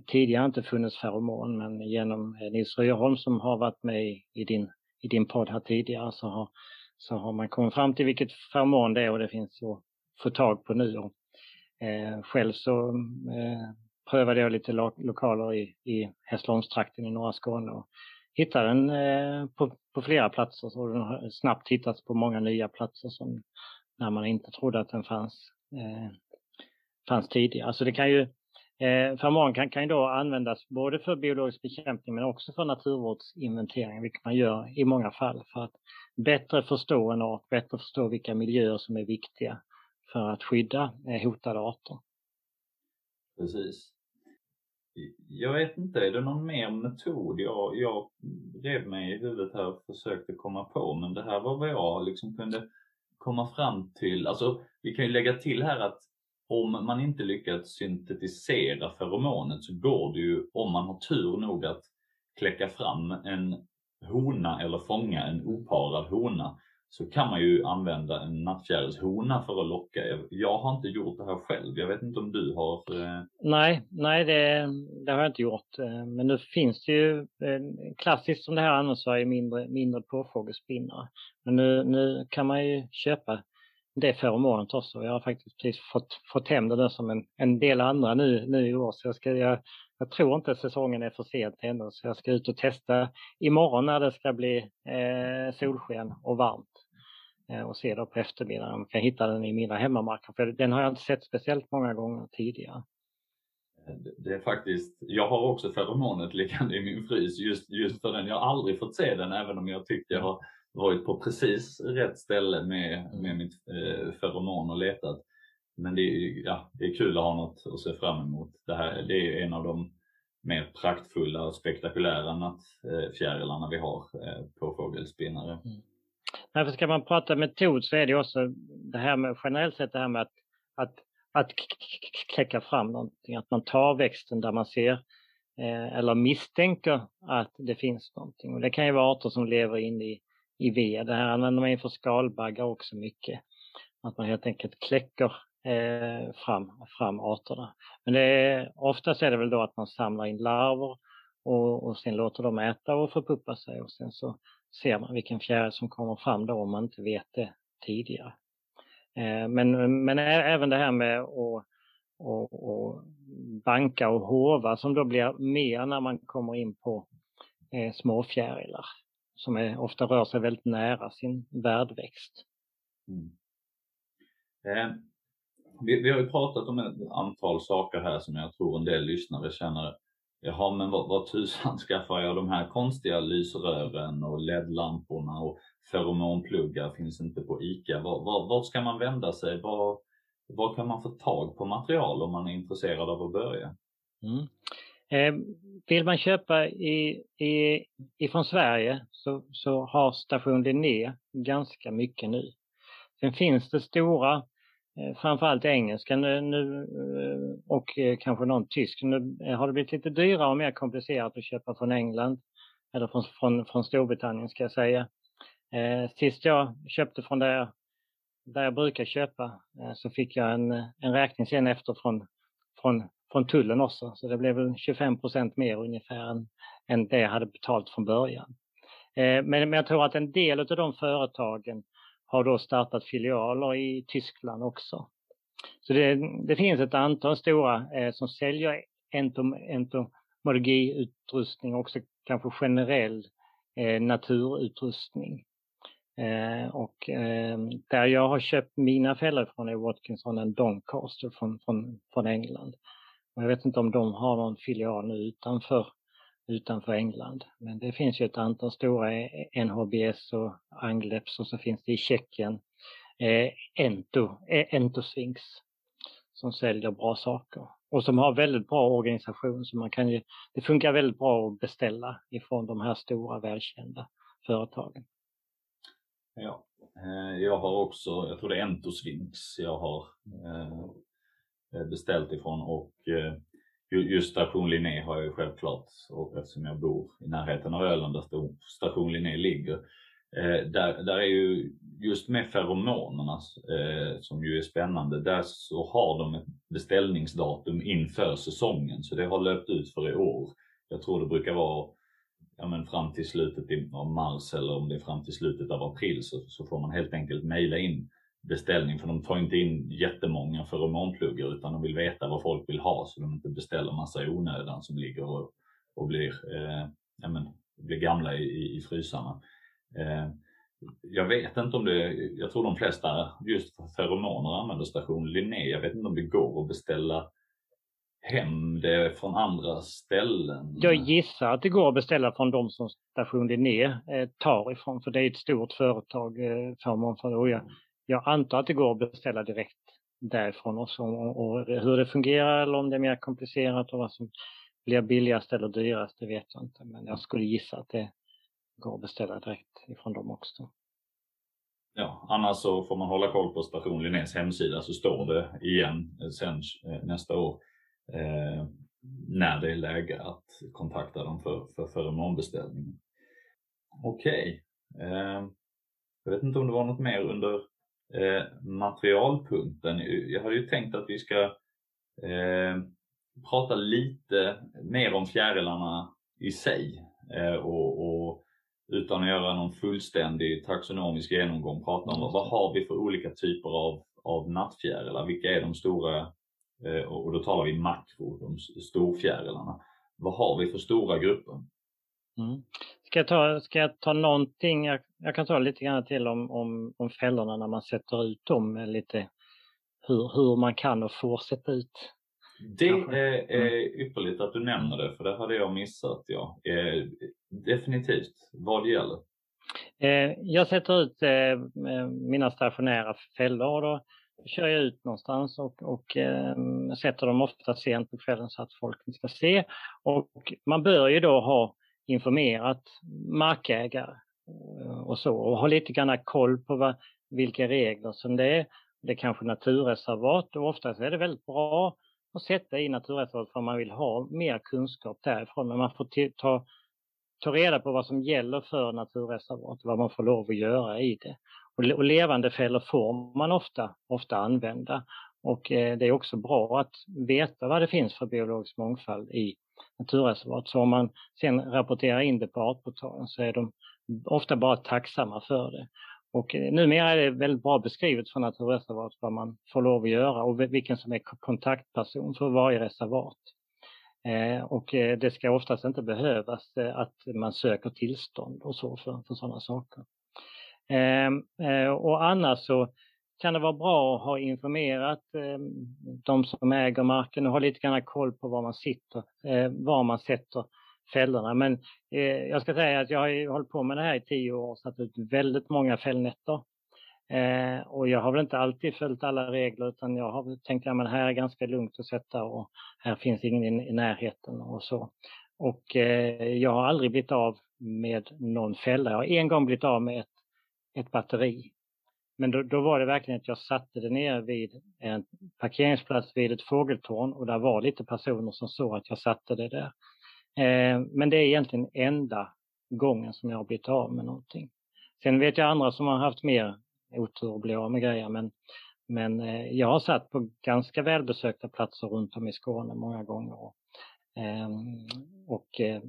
tidigare inte funnits feromon men genom eh, Nils Röholm som har varit med i, i, din, i din podd här tidigare så har så har man kommit fram till vilket förmån det är och det finns att få tag på nu. Och, eh, själv så eh, prövade jag lite lo lokaler i, i Hässleholmstrakten i norra Skåne och hittade den eh, på, på, flera platser. Så den har snabbt hittats på många nya platser som när man inte trodde att den fanns, eh, fanns tidigare. Alltså det kan ju Eh, Ferman kan, kan ju då användas både för biologisk bekämpning men också för naturvårdsinventering, vilket man gör i många fall för att bättre förstå en art, bättre förstå vilka miljöer som är viktiga för att skydda eh, hotade arter. Precis. Jag vet inte, är det någon mer metod? Jag, jag rev mig i huvudet här och försökte komma på, men det här var vad jag liksom kunde komma fram till. Alltså, vi kan ju lägga till här att om man inte lyckats syntetisera feromonet så går det ju, om man har tur nog, att kläcka fram en hona eller fånga en oparad hona så kan man ju använda en nattfjärilshona för att locka. Jag har inte gjort det här själv. Jag vet inte om du har? Eh, nej, nej det, det, har jag inte gjort. Eh, men nu finns det ju eh, klassiskt som det här används är mindre, mindre påfågelspinnare. Men nu, nu kan man ju köpa det föremålet också. Jag har faktiskt precis fått, fått hem det där som en, en del andra nu, nu i år. Så jag, ska, jag, jag tror inte säsongen är för sent ännu så jag ska ut och testa imorgon när det ska bli eh, solsken och varmt. Eh, och se då på eftermiddagen om jag kan hitta den i mina hemmamarker. För den har jag inte sett speciellt många gånger tidigare. Det är faktiskt, jag har också feromonet liggande i min frys just, just för den. Jag har aldrig fått se den även om jag tycker jag har varit på precis rätt ställe med, med mitt eh, feromon och letat. Men det är, ja, det är kul att ha något att se fram emot. Det, här, det är en av de mer praktfulla och spektakulära nattfjärilarna vi har eh, på fågelspinnare. Mm. Ska man prata metod så är det också det här med generellt sett det här med att, att att kläcka fram någonting, att man tar växten där man ser eh, eller misstänker att det finns någonting. Och det kan ju vara arter som lever in i, i ved. Det här använder man för skalbaggar också mycket. Att man helt enkelt kläcker eh, fram, fram arterna. Men det är, oftast är det väl då att man samlar in larver och, och sen låter dem äta och förpuppa sig och sen så ser man vilken fjäril som kommer fram då om man inte vet det tidigare. Eh, men, men även det här med att och, och banka och hova som då blir mer när man kommer in på eh, småfjärilar som är, ofta rör sig väldigt nära sin värdväxt. Mm. Eh, vi, vi, har ju pratat om ett antal saker här som jag tror en del lyssnare känner Jaha, men vad, vad tusan skaffar jag de här konstiga lysrören och LED-lamporna och feromonpluggar finns inte på ICA. Vart var, var ska man vända sig? Var, var kan man få tag på material om man är intresserad av att börja? Mm. Eh, vill man köpa i, i, ifrån Sverige så, så har Station Linné ganska mycket nu. Sen finns det stora, Eh, framförallt engelska eh, nu, nu och kanske någon tysk. Nu har det blivit lite dyrare och mer komplicerat att köpa från England eller från, från, från Storbritannien ska jag säga. Eh, sist jag köpte från där jag, där jag brukar köpa eh, så fick jag en, en räkning sen efter från, från, från tullen också. Så det blev väl 25% mer ungefär än, än det jag hade betalt från början. Eh, men, men jag tror att en del av de företagen har då startat filialer i Tyskland också. Så det, det finns ett antal stora eh, som säljer entom, entomologiutrustning, också kanske generell eh, naturutrustning. Eh, och eh, där jag har köpt mina fällor från är Watkinson en Doncaster från, från, från England. Jag vet inte om de har någon filial nu utanför, utanför England. Men det finns ju ett antal stora eh, NHBS och Angleps och så finns det i Tjeckien eh, Ento, eh, Entosfinx som säljer bra saker och som har väldigt bra organisation så man kan ju, det funkar väldigt bra att beställa ifrån de här stora välkända företagen. Ja, eh, jag har också, jag tror det är Entosvinx jag har eh, beställt ifrån och just station Linné har jag ju självklart och eftersom jag bor i närheten av Öland där station Linné ligger. Eh, där, där är ju just med feromonerna eh, som ju är spännande, där så har de ett beställningsdatum inför säsongen så det har löpt ut för i år. Jag tror det brukar vara ja, men fram till slutet av mars eller om det är fram till slutet av april så, så får man helt enkelt mejla in beställning för de tar inte in jättemånga feromonpluggar utan de vill veta vad folk vill ha så de inte beställer massa i onödan som ligger och, och blir, eh, ja, men, blir gamla i, i frysarna. Eh, jag vet inte om det, jag tror de flesta just för feromoner använder station Linné. Jag vet inte om det går att beställa hem det från andra ställen? Jag gissar att det går att beställa från de som Station Linné eh, tar ifrån, för det är ett stort företag. Eh, för och jag, antar att det går att beställa direkt därifrån också. Och, och, hur det fungerar eller om det är mer komplicerat och vad som blir billigast eller dyrast, det vet jag inte. Men jag skulle gissa att det går att beställa direkt ifrån dem också. Ja, annars så får man hålla koll på Station Linnés hemsida så står det igen eh, sen eh, nästa år eh, när det är läge att kontakta dem för, för ombeställning. Okej, okay. eh, jag vet inte om det var något mer under eh, materialpunkten. Jag hade ju tänkt att vi ska eh, prata lite mer om fjärilarna i sig eh, och, och, utan att göra någon fullständig taxonomisk genomgång prata om vad, vad har vi för olika typer av, av nattfjärilar? Vilka är de stora Eh, och då talar vi makro, de storfjärilarna. Vad har vi för stora grupper? Mm. Ska, jag ta, ska jag ta någonting, jag, jag, kan ta lite grann till om, om, om fällorna när man sätter ut dem, lite hur, hur man kan och får sätta ut. Det är, är mm. ypperligt att du nämner det, för det hade jag missat. Ja. Eh, definitivt, vad gäller? Eh, jag sätter ut mina stationära fällor. Då kör jag ut någonstans och, och eh, sätter dem ofta sent på kvällen så att folk ska se. Och man bör ju då ha informerat markägare och så och ha lite grann koll på vad, vilka regler som det är det är kanske naturreservat och oftast är det väldigt bra att sätta i naturreservat för man vill ha mer kunskap därifrån. Men man får ta, ta reda på vad som gäller för naturreservat, vad man får lov att göra i det. Och, och levande fällor får man ofta, ofta använda. Och eh, det är också bra att veta vad det finns för biologisk mångfald i naturreservat. Så om man sen rapporterar in det på Artportalen så är de ofta bara tacksamma för det. Och eh, numera är det väldigt bra beskrivet för naturreservat vad man får lov att göra och vilken som är kontaktperson för varje reservat. Eh, och eh, det ska oftast inte behövas att man söker tillstånd och så för, för sådana saker. Ehm, och annars så kan det vara bra att ha informerat ehm, de som äger marken och ha lite grann koll på var man sitter, eh, var man sätter fällorna. Men eh, jag ska säga att jag har hållit på med det här i tio år och satt ut väldigt många fällnätter. Eh, och jag har väl inte alltid följt alla regler utan jag har tänkt att ja, här är ganska lugnt att sätta och här finns ingen i, i närheten och så. Och eh, jag har aldrig blivit av med någon fälla. Jag har en gång blivit av med ett, ett batteri. Men då, då, var det verkligen att jag satte det ner vid en parkeringsplats vid ett fågeltorn och där var lite personer som såg att jag satte det där. Eh, men det är egentligen enda gången som jag har blivit av med någonting. Sen vet jag andra som har haft mer otur att bli av med grejer men, men eh, jag har satt på ganska välbesökta platser runt om i Skåne många gånger. Och, eh, och eh,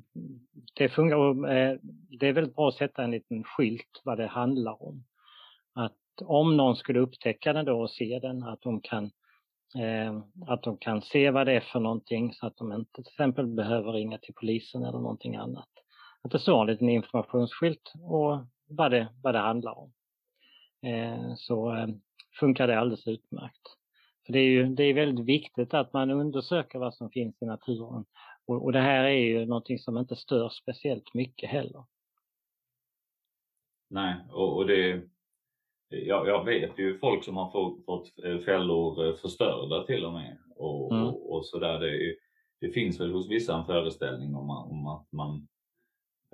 det fungerar och eh, det är väldigt bra att sätta en liten skylt vad det handlar om. Att om någon skulle upptäcka den då och se den, att de kan Eh, att de kan se vad det är för någonting så att de inte till exempel behöver ringa till polisen eller någonting annat. Att det står en liten informationsskylt och vad det, vad det handlar om. Eh, så eh, funkar det alldeles utmärkt. För det är ju det är väldigt viktigt att man undersöker vad som finns i naturen. Och, och det här är ju någonting som inte stör speciellt mycket heller. Nej, och, och det, jag, jag vet ju folk som har fått, fått eh, fällor eh, förstörda till och med. Och, mm. och, och sådär. Det, det, finns väl hos vissa en föreställning om, om att man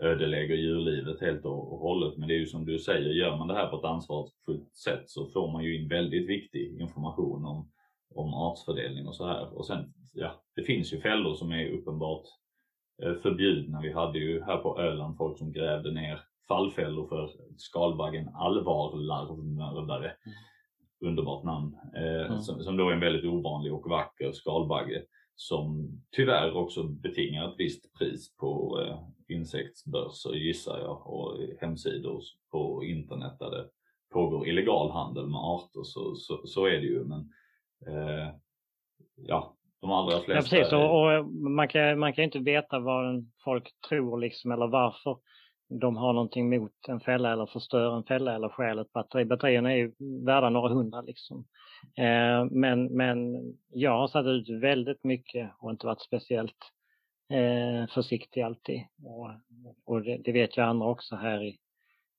ödelägger djurlivet helt och, och hållet. Men det är ju som du säger, gör man det här på ett ansvarsfullt sätt så får man ju in väldigt viktig information om, om artsfördelning och så här. Och sen, ja, det finns ju fällor som är uppenbart eh, förbjudna. Vi hade ju här på Öland folk som grävde ner fallfällor för skalbaggen allvarlarvnördare. Mm. Underbart namn. Eh, mm. som, som, då är en väldigt ovanlig och vacker skalbagge som tyvärr också betingar ett visst pris på eh, insektsbörser gissar jag och hemsidor på internet där det pågår illegal handel med arter så, så, så är det ju. Men eh, ja, de allra flesta. Ja, precis, och, och, man, kan, man kan inte veta vad folk tror liksom eller varför de har någonting mot en fälla eller förstör en fälla eller stjäl ett batteri. Batterierna är ju värda några hundra liksom. Eh, men, men jag har satt ut väldigt mycket och inte varit speciellt eh, försiktig alltid. Och, och det, det, vet jag andra också här i,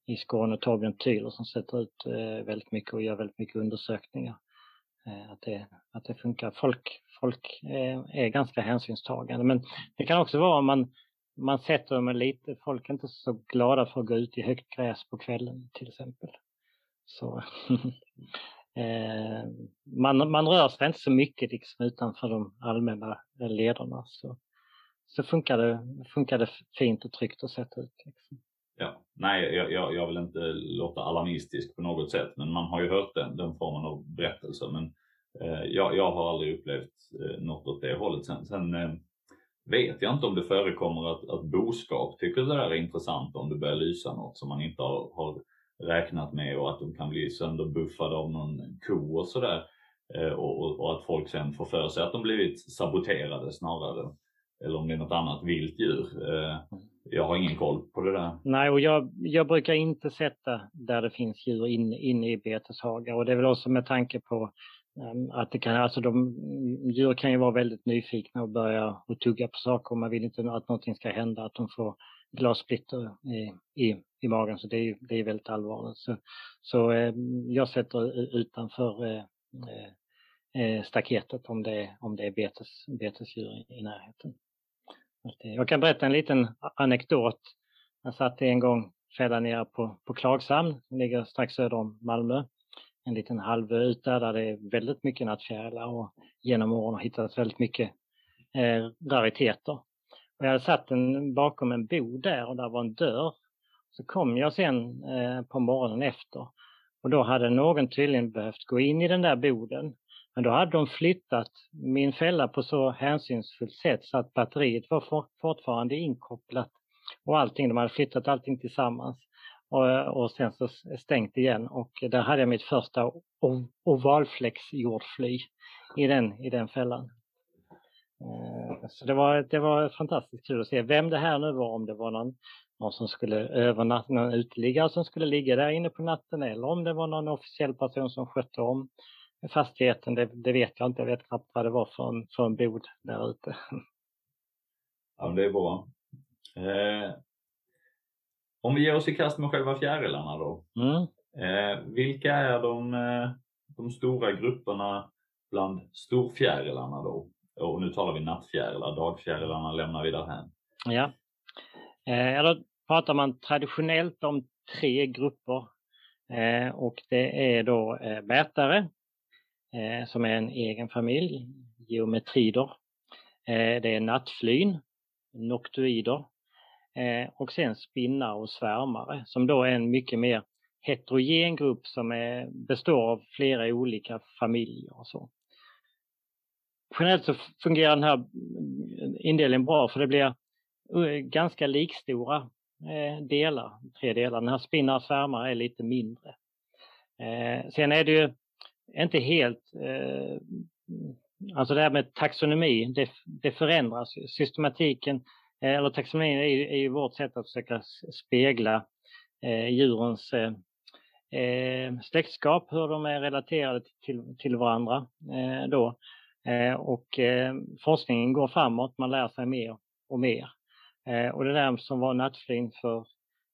i Skåne, Torbjörn Tyler som sätter ut eh, väldigt mycket och gör väldigt mycket undersökningar. Eh, att, det, att det funkar. Folk, folk eh, är ganska hänsynstagande men det kan också vara om man man sätter dem lite, folk är inte så glada för att gå ut i högt gräs på kvällen till exempel. Så eh, man, man rör sig inte så mycket liksom utanför de allmänna lederna. Så, så funkar, det, funkar det fint och tryggt att sätta ut. Liksom. Ja, nej, jag, jag, jag, vill inte låta alarmistisk på något sätt, men man har ju hört den, den formen av berättelser. Men eh, jag, jag har aldrig upplevt eh, något åt det hållet. Sen, sen eh, vet jag inte om det förekommer att, att boskap tycker det där är intressant om det börjar lysa något som man inte har, har räknat med och att de kan bli sönderbuffade av någon ko och sådär. Eh, och, och, att folk sen får för sig att de blivit saboterade snarare. Eller om det är något annat vilt djur. Eh, jag har ingen koll på det där. Nej, och jag, jag brukar inte sätta där det finns djur inne in i beteshagar och det är väl också med tanke på Ehm, att det kan, alltså de, djur kan ju vara väldigt nyfikna och börja och tugga på saker och man vill inte att någonting ska hända, att de får glassplitter i, i, i magen. Så det är, det är väldigt allvarligt. Så, så eh, jag sätter utanför eh, eh, eh, staketet om det, om det är betes, betesdjur i, i närheten. Jag kan berätta en liten anekdot. Jag satt en gång fälla nere på, på Klagshamn, som ligger strax söder om Malmö en liten halvö yta där, där det är väldigt mycket nattfjärilar och genom åren har hittats väldigt mycket eh, rariteter. Och jag hade satt den bakom en bod där och där var en dörr. Så kom jag sen eh, på morgonen efter och då hade någon tydligen behövt gå in i den där boden. Men då hade de flyttat min fälla på så hänsynsfullt sätt så att batteriet var for, fortfarande inkopplat och allting, de hade flyttat allting tillsammans och, och sen så stängt igen och där hade jag mitt första ovalfläcksjordfly i den, i den fällan. Eh, så det var, det var fantastiskt kul att se vem det här nu var, om det var någon, någon som skulle övernatta, någon uteliggare som skulle ligga där inne på natten eller om det var någon officiell person som skötte om fastigheten, det, det vet jag inte. Jag vet knappt vad det var för en, för en bod där ute. Ja, det är bra. Eh, om vi ger oss i kast med själva fjärilarna då. Mm. Eh, vilka är de, eh, de stora grupperna bland storfjärilarna då? Och nu talar vi nattfjärilar, dagfjärilarna lämnar vi därhän. Ja, eh, då pratar man traditionellt om tre grupper eh, och det är då eh, mätare eh, som är en egen familj, geometrider. Eh, det är nattflyn, noktoider Eh, och sen spinnar och svärmare som då är en mycket mer heterogen grupp som är, består av flera olika familjer och så generellt så fungerar den här mm, indelningen bra för det blir eh, ganska likstora eh, delar, tre delar. Den här spinnar och svärmare är lite mindre. Eh, sen är det ju inte helt, eh, mm, alltså det här med taxonomi, det, det förändras. Systematiken, Eh, eller taxonomin är är ju vårt sätt att försöka spegla eh, djurens eh, släktskap, hur de är relaterade till, till varandra då. Eh, och eh, forskningen går framåt, man lär sig mer och mer. Eh, och det där som var nattflyn för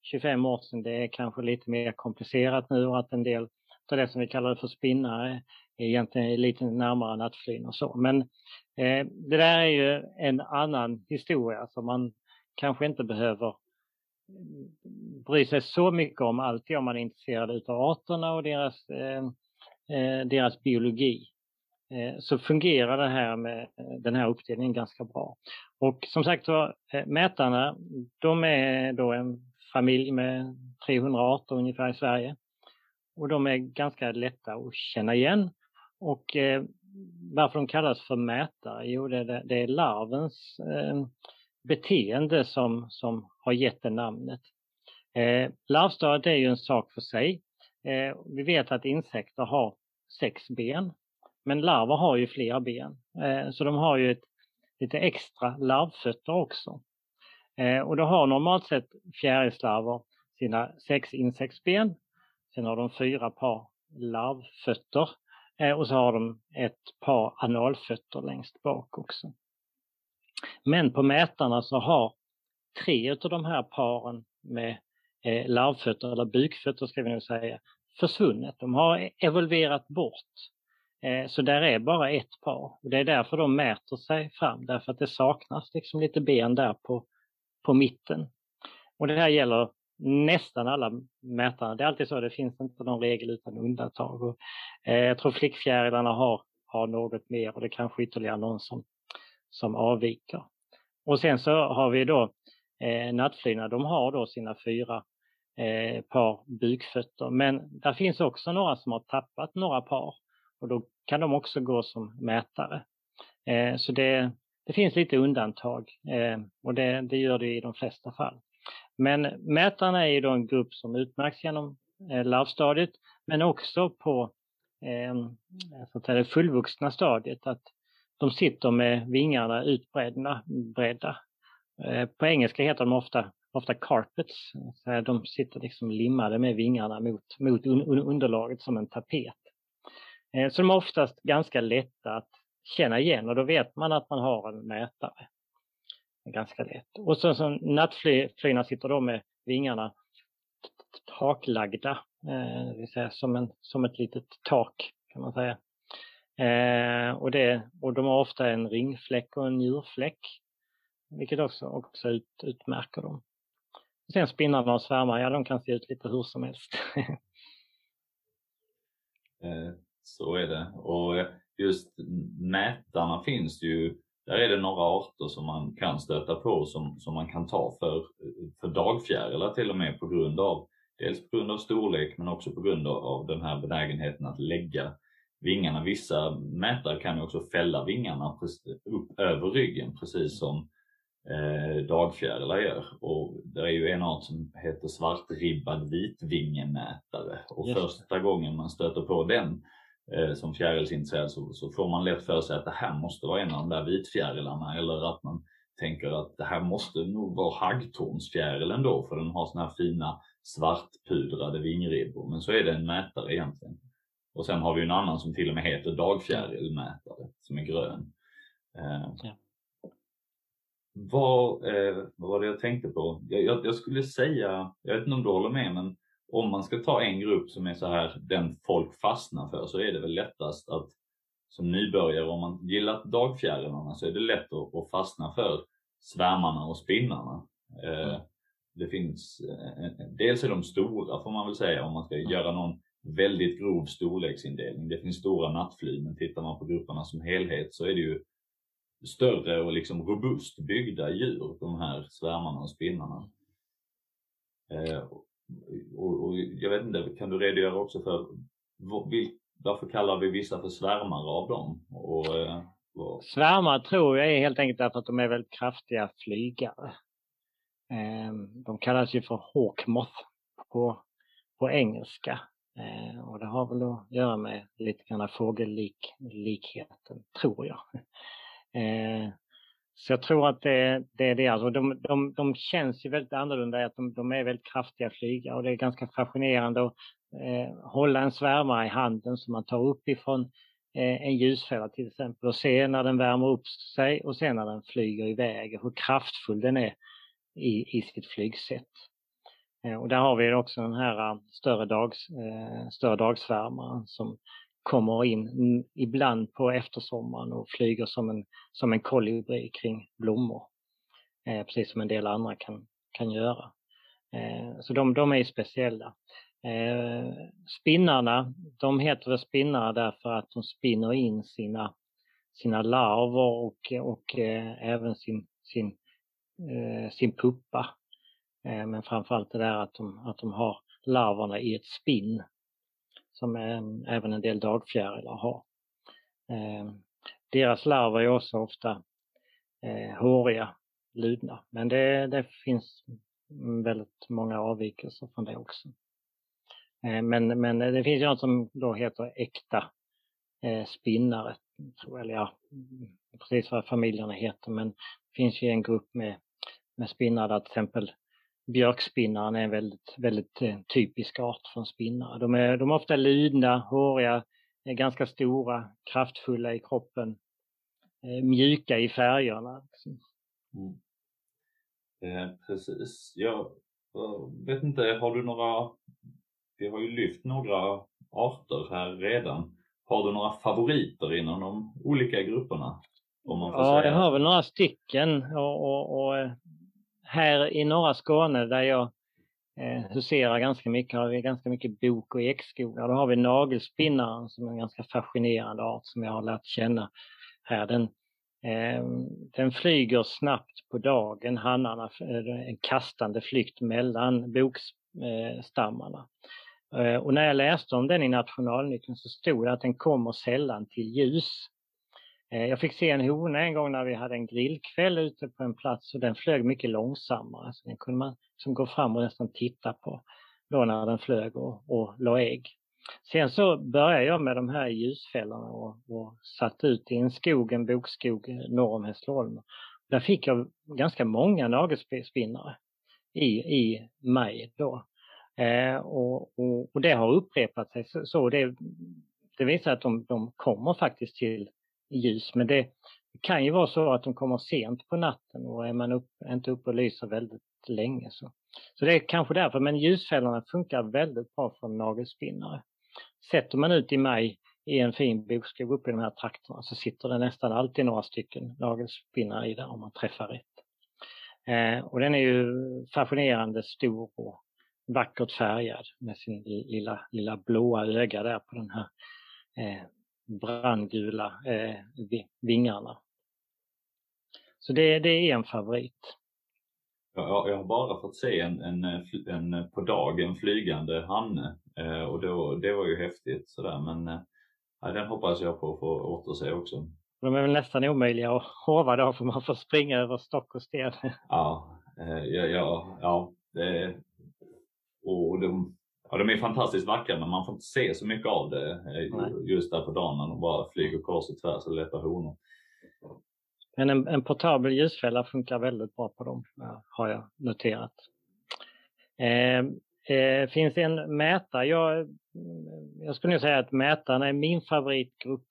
25 år sedan, det är kanske lite mer komplicerat nu och att en del av det som vi kallar för spinnare egentligen lite närmare nattflyn och så. Men eh, det där är ju en annan historia som man kanske inte behöver mm, bry sig så mycket om alltid om man är intresserad utav arterna och deras, eh, eh deras biologi. Eh, så fungerar det här med eh, den här uppdelningen ganska bra. Och som sagt var, eh, mätarna, de är då en familj med 300 arter ungefär i Sverige. Och de är ganska lätta att känna igen. Och eh, varför de kallas för mätare? Jo, det, det, det är larvens eh, beteende som, som har gett det namnet. Eh, larvstadiet är ju en sak för sig. Eh, vi vet att insekter har sex ben men larver har ju flera ben, eh, så de har ju ett, lite extra larvfötter också. Eh, och då har normalt sett fjärilslarver sina sex insektsben. Sen har de fyra par larvfötter Eh, och så har de ett par analfötter längst bak också. Men på mätarna så har tre av de här paren med eh, larvfötter eller bukfötter ska vi nog säga försvunnit. De har e-, evolverat bort eh, så där är bara ett par. Och det är därför de mäter sig fram, därför att det saknas liksom lite ben där på, på mitten. Och det här gäller nästan alla mätare. Det är alltid så, det finns inte någon regel utan undantag. Och, eh, jag tror flickfjärilarna har, har något mer och det kanske ytterligare någon som, som avviker. Och sen så har vi då eh, nattflyna, de har då sina fyra eh, par bukfötter. Men där finns också några som har tappat några par och då kan de också gå som mätare. Eh, så det, det finns lite undantag eh, och det, det, gör det i de flesta fall. Men mätarna är ju då en grupp som utmärks genom eh, larvstadiet men också på så att säga, det fullvuxna stadiet att de sitter med vingarna utbredda. Bredda. Eh, på engelska heter de ofta, ofta carpets. De sitter liksom limmade med vingarna mot, mot underlaget som en tapet. Eh, så de är oftast ganska lätta att känna igen och då vet man att man har en mätare. Ganska lätt. Och så som sitter då med vingarna taklagda, eh, det vill säga som, en, som ett litet tak kan man säga. Eh, och, det, och de har ofta en ringfläck och en njurfläck, vilket också, också ut, utmärker dem. Sen spinnarna och svärmar, ja de kan se ut lite hur som helst. Eh, så är det. Och just mätarna finns ju, där är det några arter som man kan stöta på som, som man kan ta för, för dagfjärilar till och med på grund av, dels på grund av storlek men också på grund av den här benägenheten att lägga vingarna. Vissa mätare kan ju också fälla vingarna upp över ryggen precis som eh, dagfjärilar gör. Och det är ju en art som heter svartribbad vitvingemätare och Just. första gången man stöter på den som fjärilsintresserad så, så får man lätt för sig att det här måste vara en av de där vitfjärilarna eller att man tänker att det här måste nog vara haggtornsfjärilen då för den har såna här fina svartpudrade vingribbor. Men så är det en mätare egentligen. Och sen har vi en annan som till och med heter dagfjärilmätare som är grön. Eh, ja. Vad, eh, vad var det jag tänkte på? Jag, jag, jag, skulle säga, jag vet inte om du håller med, men om man ska ta en grupp som är så här, den folk fastnar för, så är det väl lättast att som nybörjare, om man gillar dagfjärilarna, så är det lätt att, att fastna för svärmarna och spinnarna. Eh, mm. Det finns, eh, dels är de stora får man väl säga om man ska mm. göra någon väldigt grov storleksindelning. Det finns stora nattfly, men tittar man på grupperna som helhet så är det ju större och liksom robust byggda djur, de här svärmarna och spinnarna. Eh, och, och, jag vet inte, kan du redogöra också för varför kallar vi vissa för svärmare av dem? Och, eh, och... Svärmare tror jag är helt enkelt därför att de är väldigt kraftiga flygare. Eh, de kallas ju för hawkmoth på, på engelska. Eh, och det har väl att göra med lite grann fågellikheten, tror jag. Så jag tror att det, det är det. Alltså de, de, de känns ju väldigt annorlunda, att de, de är väldigt kraftiga flygare och det är ganska fascinerande att eh, hålla en svärmare i handen som man tar upp ifrån eh, en ljusfälla till exempel och se när den värmer upp sig och sen när den flyger iväg hur kraftfull den är i, i sitt flygsätt. Eh, och där har vi också den här eh, större, dags, eh, större dagsvärmaren som kommer in ibland på eftersommaren och flyger som en, som en kolibri kring blommor. Eh, precis som en del andra kan, kan göra. Eh, så de, de är speciella. Eh, spinnarna, de heter väl spinnare därför att de spinner in sina, sina larver och, och eh, även sin, sin, eh, sin puppa. Eh, men framförallt det där att de, att de har larverna i ett spinn som även en del dagfjärilar har. Eh, deras larver är också ofta eh, håriga, ludna, men det, det finns väldigt många avvikelser från det också. Eh, men, men det finns ju något som då heter äkta eh, spinnare, tror eller ja, precis vad familjerna heter, men det finns ju en grupp med, med spinnare där till exempel björkspinnaren är en väldigt, väldigt eh, typisk art från spinnare. De är, de är ofta ludna, håriga, är ganska stora, kraftfulla i kroppen, eh, mjuka i färgerna. Liksom. Mm. Eh, precis. Jag vet inte, har du några, vi har ju lyft några arter här redan. Har du några favoriter inom de olika grupperna? ja, jag har väl några stycken och, och, och eh, här i norra Skåne där jag eh, huserar ganska mycket har vi ganska mycket bok och ekskogar. Då har vi nagelspinnaren som är en ganska fascinerande art som jag har lärt känna här. Den, eh, den flyger snabbt på dagen, hannarna, eh, en kastande flykt mellan bokstammarna. Eh, och när jag läste om den i Nationalnyckeln så stod det att den kommer sällan till ljus. Eh, jag fick se en hona en gång när vi hade en grillkväll ute på en plats och den flög mycket långsammare. Så den kunde man liksom gå fram och nästan titta på då när den flög och, och la ägg. Sen så började jag med de här ljusfällorna och, och satt ut i en skog, en bokskog eh, norr om Hässleholm. Där fick jag ganska många nagelspinnare i, i maj då. Eh, och, och, och, det har upprepat sig så, så det, det visar att de, de kommer faktiskt till ljus. Men det kan ju vara så att de kommer sent på natten och är man upp, inte uppe och lyser väldigt länge så. Så det är kanske därför, men ljusfällorna funkar väldigt bra för nagelspinnare. Sätter man ut i maj i en fin bokskog uppe i de här trakterna så sitter det nästan alltid några stycken nagelspinnare i där om man träffar rätt. Eh, och den är ju fascinerande stor och vackert färgad med sin lilla, lilla blåa öga där på den här eh, brandgula eh, vingarna. Så det, det är en favorit. Ja, jag har bara fått se en, en, en på dagen flygande hanne eh, och då, det var ju häftigt sådär men eh, den hoppas jag på att få återse också. De är väl nästan omöjliga att hova då för man får springa över stock och sten. Ja, eh, ja, ja, ja det, och de, ja, de är fantastiskt vackra men man får inte se så mycket av det eh, just där på dagen när de bara flyger kors och tvärs och letar honor. Men en, en portabel ljusfälla funkar väldigt bra på dem, har jag noterat. Eh, eh, finns en mätare. Jag, jag skulle nog säga att mätarna är min favoritgrupp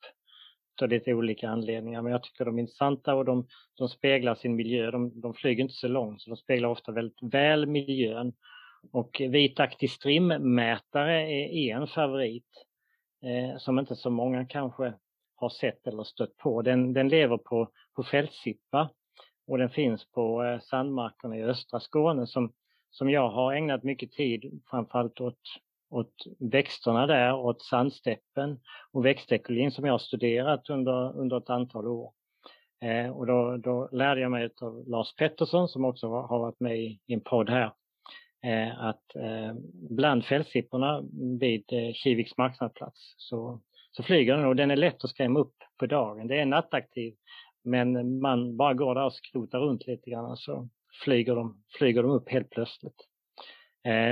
av lite olika anledningar. Men jag tycker de är intressanta och de, de speglar sin miljö. De, de flyger inte så långt så de speglar ofta väldigt väl miljön. Och vitaktig strimmätare är en favorit eh, som inte så många kanske har sett eller stött på. Den, den lever på, på fältsippa och den finns på eh, sandmarkerna i östra Skåne som, som jag har ägnat mycket tid framförallt åt, åt växterna där, åt sandsteppen och växtekologin som jag har studerat under, under ett antal år. Eh, och då, då lärde jag mig av Lars Pettersson som också har varit med i, en podd här Eh, att eh, bland fällsipporna vid eh, Kiviks marknadsplats så så flyger den och den är lätt att skrämma upp på dagen. Det är nattaktiv men man bara går där och skrotar runt lite grann så flyger de, flyger de upp helt plötsligt.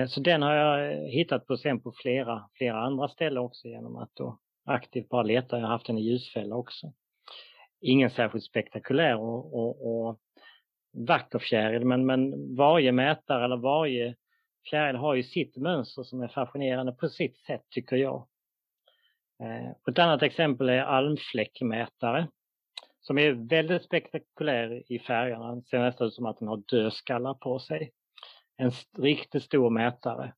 Så den har jag hittat på sen på flera, flera andra ställen också genom att då aktivt bara leta. Jag har haft den i ljusfälla också. Ingen särskilt spektakulär och, och, och vacker fjäril men, men varje mätare eller varje fjäril har ju sitt mönster som är fascinerande på sitt sätt tycker jag. Eh, ett annat exempel är almfläckmätare som är väldigt spektakulär i färgerna. Den ser nästan ut som att den har dödskallar på sig. En riktigt stor mätare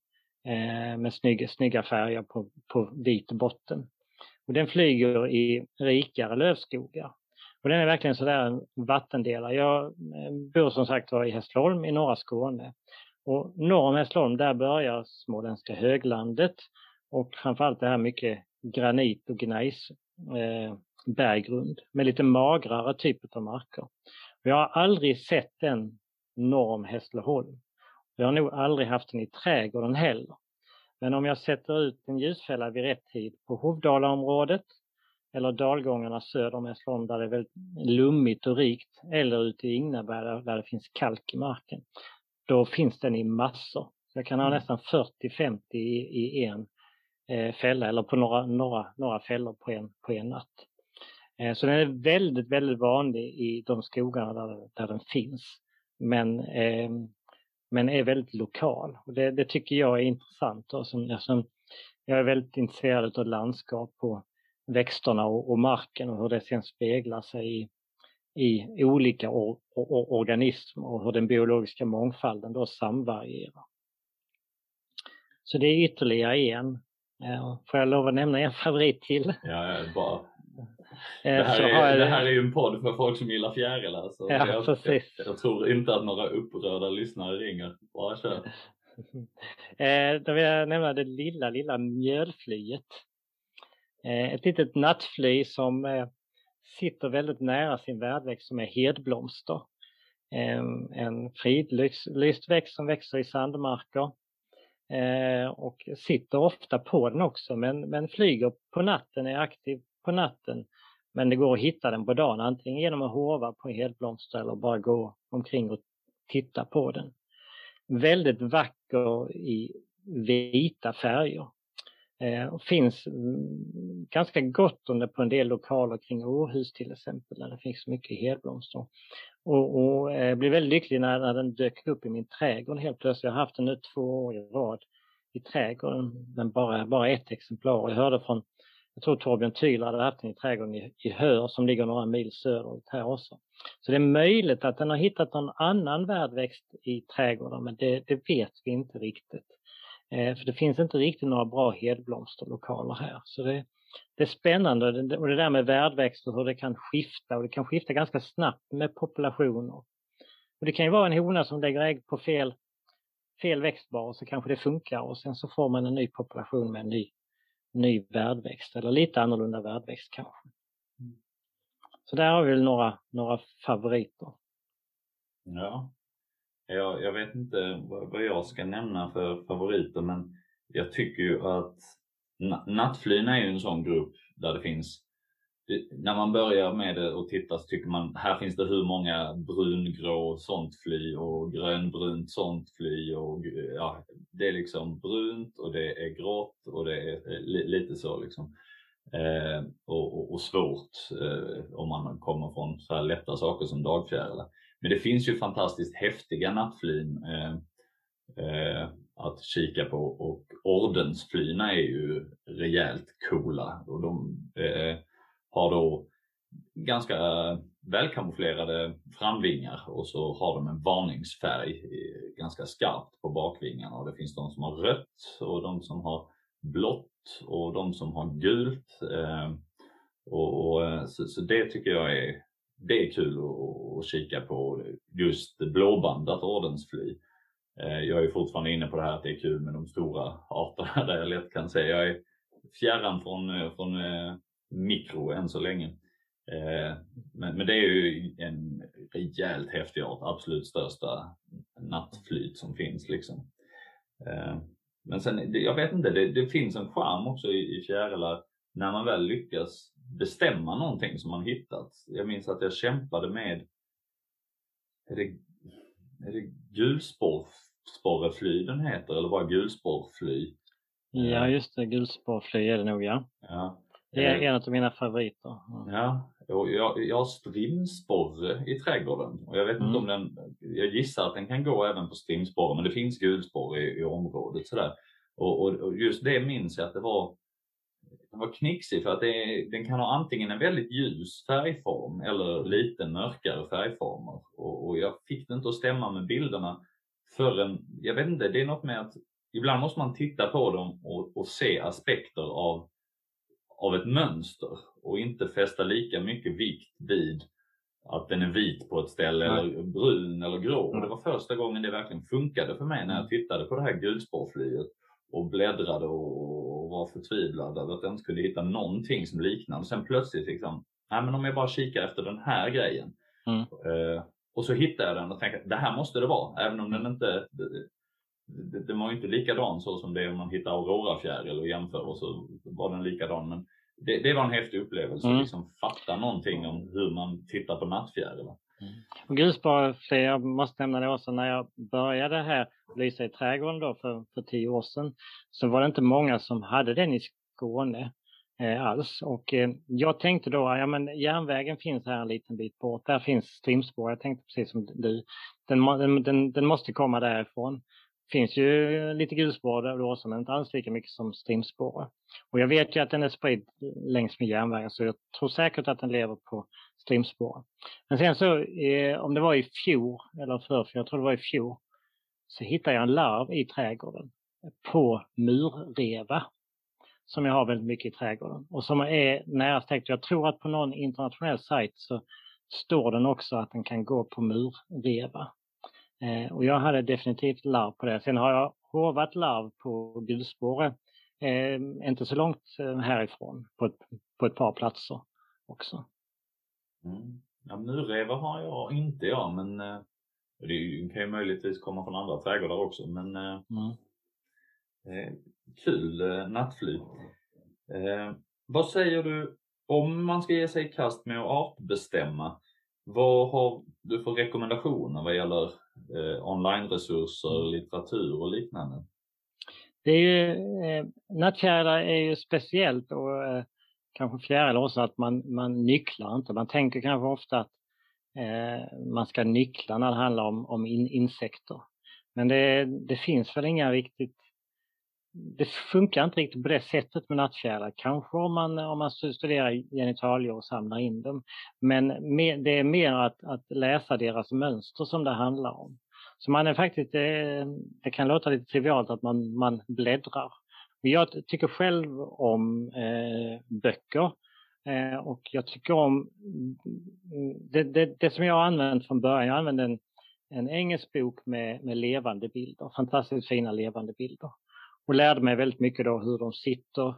eh, med snygga, snygga färger på, på vit botten. Och den flyger i rikare lövskogar. Och den är verkligen sådär en vattendelare. Jag eh, bor som sagt var i Hässleholm i norra Skåne. Och norr om Hässleholm där börjar småländska höglandet och framförallt det här mycket granit och gnejs eh, berggrund med lite magrare typ av marker. Jag har aldrig sett den norr om Hässleholm. Jag har nog aldrig haft den i trädgården heller. Men om jag sätter ut en ljusfälla vid rätt tid på Hovdalaområdet eller dalgångarna söder om Hässleholm där det är väldigt lummigt och rikt eller ute i Ingnaberg där det finns kalk i marken. Då finns den i massor. Jag kan ha mm. nästan 40-50 i, i en eh, fälla eller på några, några, några fällor på en, på en natt. Eh, så den är väldigt, väldigt vanlig i de skogarna där, där den finns. Men, eh, men är väldigt lokal och det, det tycker jag är intressant. Då, som, eftersom jag är väldigt intresserad av landskap och växterna och, och marken och hur det sen speglar sig i, i olika or, or, organismer och hur den biologiska mångfalden då samvarierar. Så det är ytterligare en. Får jag lov att nämna en favorit till? Ja, bara. Eh, det här, är, det här är ju en podd för folk som gillar fjärilar. Så ja, jag, precis. Jag, jag, tror inte att några upprörda lyssnare ringer. Bara kör. Eh, då vill jag nämna det lilla, lilla mjölflyet. Eh, ett litet nattfly som sitter väldigt nära sin värdväxt som är hedblomster. Ehm, en fridlyst växt som växer i sandmarker eh, och sitter ofta på den också men, men flyger på natten, är aktiv på natten. Men det går att hitta den på dagen antingen genom att hova på hedblomster eller bara gå omkring och titta på den. Väldigt vacker i vita färger. Eh, det finns mm, ganska gott om det på en del lokaler kring Åhus till exempel där det finns mycket helblomster. Och, och eh, jag blev väldigt lycklig när, när den dök upp i min trädgård helt plötsligt. Jag har haft den nu två år i rad i trädgården, men bara, bara ett exemplar. Jag hörde från, jag tror Torbjörn Tyler hade haft den i trädgården i, i Hör som ligger några mil söderut här också. Så det är möjligt att den har hittat någon annan värdväxt i trädgården, men det, det vet vi inte riktigt. Eh, för det finns inte riktigt några bra hedblomsterlokaler här. Så det, det är spännande och det där med värdväxter, hur det kan skifta och det kan skifta ganska snabbt med populationer. Och det kan ju vara en hona som lägger ägg på fel, fel växtbar så kanske det funkar och sen så får man en ny population med en ny, ny värdväxt eller lite annorlunda värdväxt kanske. Mm. Så där har vi några, några favoriter. Ja, jag, jag vet inte vad jag ska nämna för favoriter men jag tycker ju att nattflyn är ju en sån grupp där det finns när man börjar med det och tittar så tycker man här finns det hur många brungrå sånt fly och grönbrunt sånt fly och ja, det är liksom brunt och det är grått och det är eh, lite så liksom. Eh, och, och, och, svårt eh, om man kommer från så här lätta saker som dagfjärilar. Men det finns ju fantastiskt häftiga nattflyn eh, eh att kika på. Och ordensflyna är ju rejält coola. Och de eh, har då ganska välkamouflerade framvingar. Och så har de en varningsfärg eh, ganska skarpt på bakvingarna. Och det finns de som har rött och de som har blått och de som har gult. Eh, och, och eh, så, så, det tycker jag är, det är kul att, att kika på, just blåbandat ordensfly. Eh, jag är fortfarande inne på det här att det är kul med de stora arterna där jag lätt kan se. jag är fjärran från, eh, från eh, mikro än så länge. Men, men, det är ju en rejält häftig art, absolut största nattflyt som finns liksom. Men sen, jag vet inte, det, det finns en charm också i, i fjärilar när man väl lyckas bestämma någonting som man hittat. Jag minns att jag kämpade med, är det, är det gulsporrefly den heter eller bara gulsporrfly? Ja just det, gulsporrfly är det nog ja. ja. Det är eh, en av mina favoriter. Ja, och jag, jag har strimsporre i trädgården och jag vet mm. inte om den, jag gissar att den kan gå även på strimsporre men det finns gulsporre i, i området sådär. Och, och, och, just det minns jag att det var den var knixig för att det, den kan ha antingen en väldigt ljus färgform eller lite mörkare färgformer. Och, och jag fick det inte att stämma med bilderna förrän, jag vet inte, det är något med att ibland måste man titta på dem och, och se aspekter av av ett mönster och inte fästa lika mycket vikt vid att den är vit på ett ställe Nej. eller brun eller grå. Och det var första gången det verkligen funkade för mig när jag mm. tittade på det här gulspårflyet och bläddrade och var förtvivlad över att jag inte kunde hitta någonting som liknade. Sen plötsligt liksom, nej men om jag bara kikar efter den här grejen. Mm. Uh, och så hittade jag den och tänkte det här måste det vara, även om den inte det, det var ju inte likadan så som det är om man hittar aurorafjäril och jämför och så var den likadan. Men det, det var en häftig upplevelse, mm. liksom fatta någonting om hur man tittar på nattfjärilar. Mm. Och Gulsborg, jag måste nämna det också, när jag började här lysa i trädgården då för, för tio år sedan, så var det inte många som hade den i Skåne eh, alls. Och eh, jag tänkte då, ja men järnvägen finns här en liten bit bort, där finns strimspår. Jag tänkte precis som du, den, den, den måste komma därifrån finns ju lite gulspår då också, men inte alls lika mycket som strimspår. Och jag vet ju att den är spridd längs med järnvägen, så jag tror säkert att den lever på strimspår. Men sen så, eh, om det var i fjol, eller förr, jag tror det var i fjol, så hittar jag en larv i trädgården på murreva som jag har väldigt mycket i trädgården och som är nära släkt. Jag tror att på någon internationell sajt så står den också att den kan gå på murreva. Eh, och jag hade definitivt larv på det. Sen har jag hovat larv på gulspåre, eh, inte så långt eh, härifrån, på ett, på ett par platser också. Mm. Ja, murreva har jag inte jag, men eh, det kan ju möjligtvis komma från andra trädgårdar också. Men eh, mm. eh, kul eh, nattflyg. Eh, vad säger du om man ska ge sig i kast med att artbestämma? Vad har du för rekommendationer vad gäller eh, onlineresurser, litteratur och liknande? Det är ju, eh, nattfjärilar är ju speciellt och eh, kanske fjärilar också att man, man nycklar inte. Man tänker kanske ofta att Eh, man ska nyckla när det handlar om, om in, insekter. Men det, det finns väl inga riktigt det funkar inte riktigt på det sättet med nattfjärilar. Kanske om man, om man studerar genitalier och samlar in dem. Men det är mer att, att läsa deras mönster som det handlar om. Så man är faktiskt, det, det kan låta lite trivialt att man, man bläddrar. Men jag tycker själv om eh, böcker eh, och jag tycker om mm, det, det, det, som jag har använt från början. Jag använde en en engelsk bok med, med levande bilder, fantastiskt fina levande bilder. Och lärde mig väldigt mycket då hur de sitter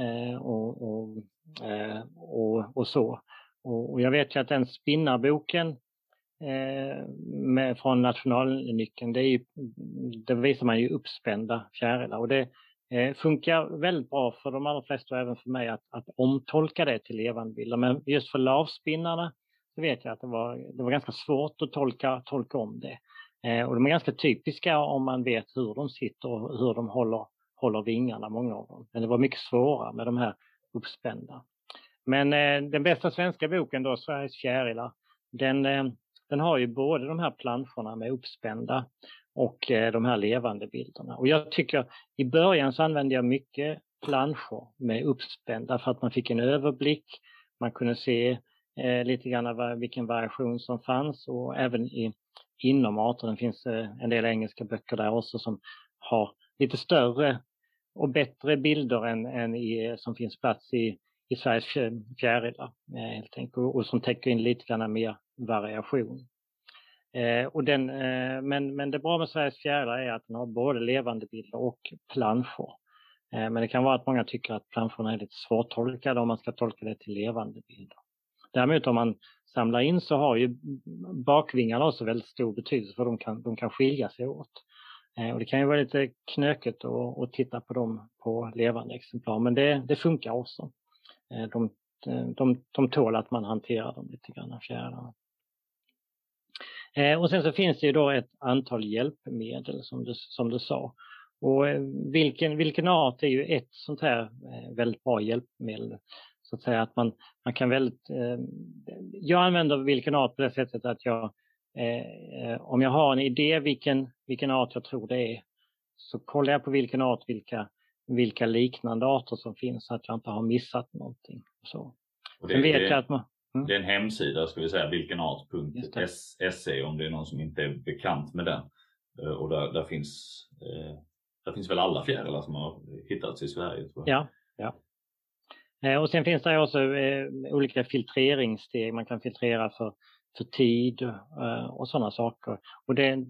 eh, och, och, eh, och, och, så. Och, och, jag vet ju att den spinnarboken eh, med, från nationalnyckeln, det, är ju, det visar man ju uppspända fjärilar och det eh, funkar väldigt bra för de allra flesta och även för mig att, att omtolka det till levande bilder. Men just för lavspinnarna så vet jag att det var, det var ganska svårt att tolka, tolka om det. Eh, och de är ganska typiska om man vet hur de sitter och hur de håller, håller vingarna, många av dem. Men det var mycket svårare med de här uppspända. Men eh, den bästa svenska boken då, Sveriges fjärilar, den, eh, den har ju både de här planscherna med uppspända och eh, de här levande bilderna. Och jag tycker i början så använde jag mycket planscher med uppspända för att man fick en överblick. Man kunde se eh, lite grann eh, vilken variation som fanns och även i, inom arten. Det finns eh, en del engelska böcker där också som har lite större och bättre bilder än, än i, eh, som finns plats i, i Sveriges fjärilar eh, helt enkelt och, och som täcker in lite grann mer variation. Eh, och den, eh, men, men det bra med Sveriges fjärilar är att den har både levande bilder och planscher. Eh, men det kan vara att många tycker att planscherna är lite svårtolkade om man ska tolka det till levande bilder. Däremot om man samlar in så har ju bakvingarna också väldigt stor betydelse för de kan, de kan skilja sig åt. Eh, och det kan ju vara lite knökigt att, att titta på dem på levande exemplar, men det, det funkar också. Eh, de, de, de tål att man hanterar dem lite grann, fjärilarna. Eh, och sen så finns det ju då ett antal hjälpmedel som du, som du sa. Och vilken, vilken art är ju ett sånt här väldigt bra hjälpmedel. Så att säga att man, man kan väldigt... Eh, jag använder vilken art på det sättet att jag, eh, om jag har en idé vilken, vilken art jag tror det är, så kollar jag på vilken art, vilka, vilka liknande arter som finns så att jag inte har missat någonting. Så. Och det, vet det, jag att man, mm. det är en hemsida, ska vi säga, vilkenart.se om det är någon som inte är bekant med den. Eh, och där, där finns eh, där finns väl alla fjärilar som har hittats i Sverige? Ja, ja. Eh, och sen finns det också olika filtreringssteg. Man kan filtrera för, för tid och sådana saker. Och det,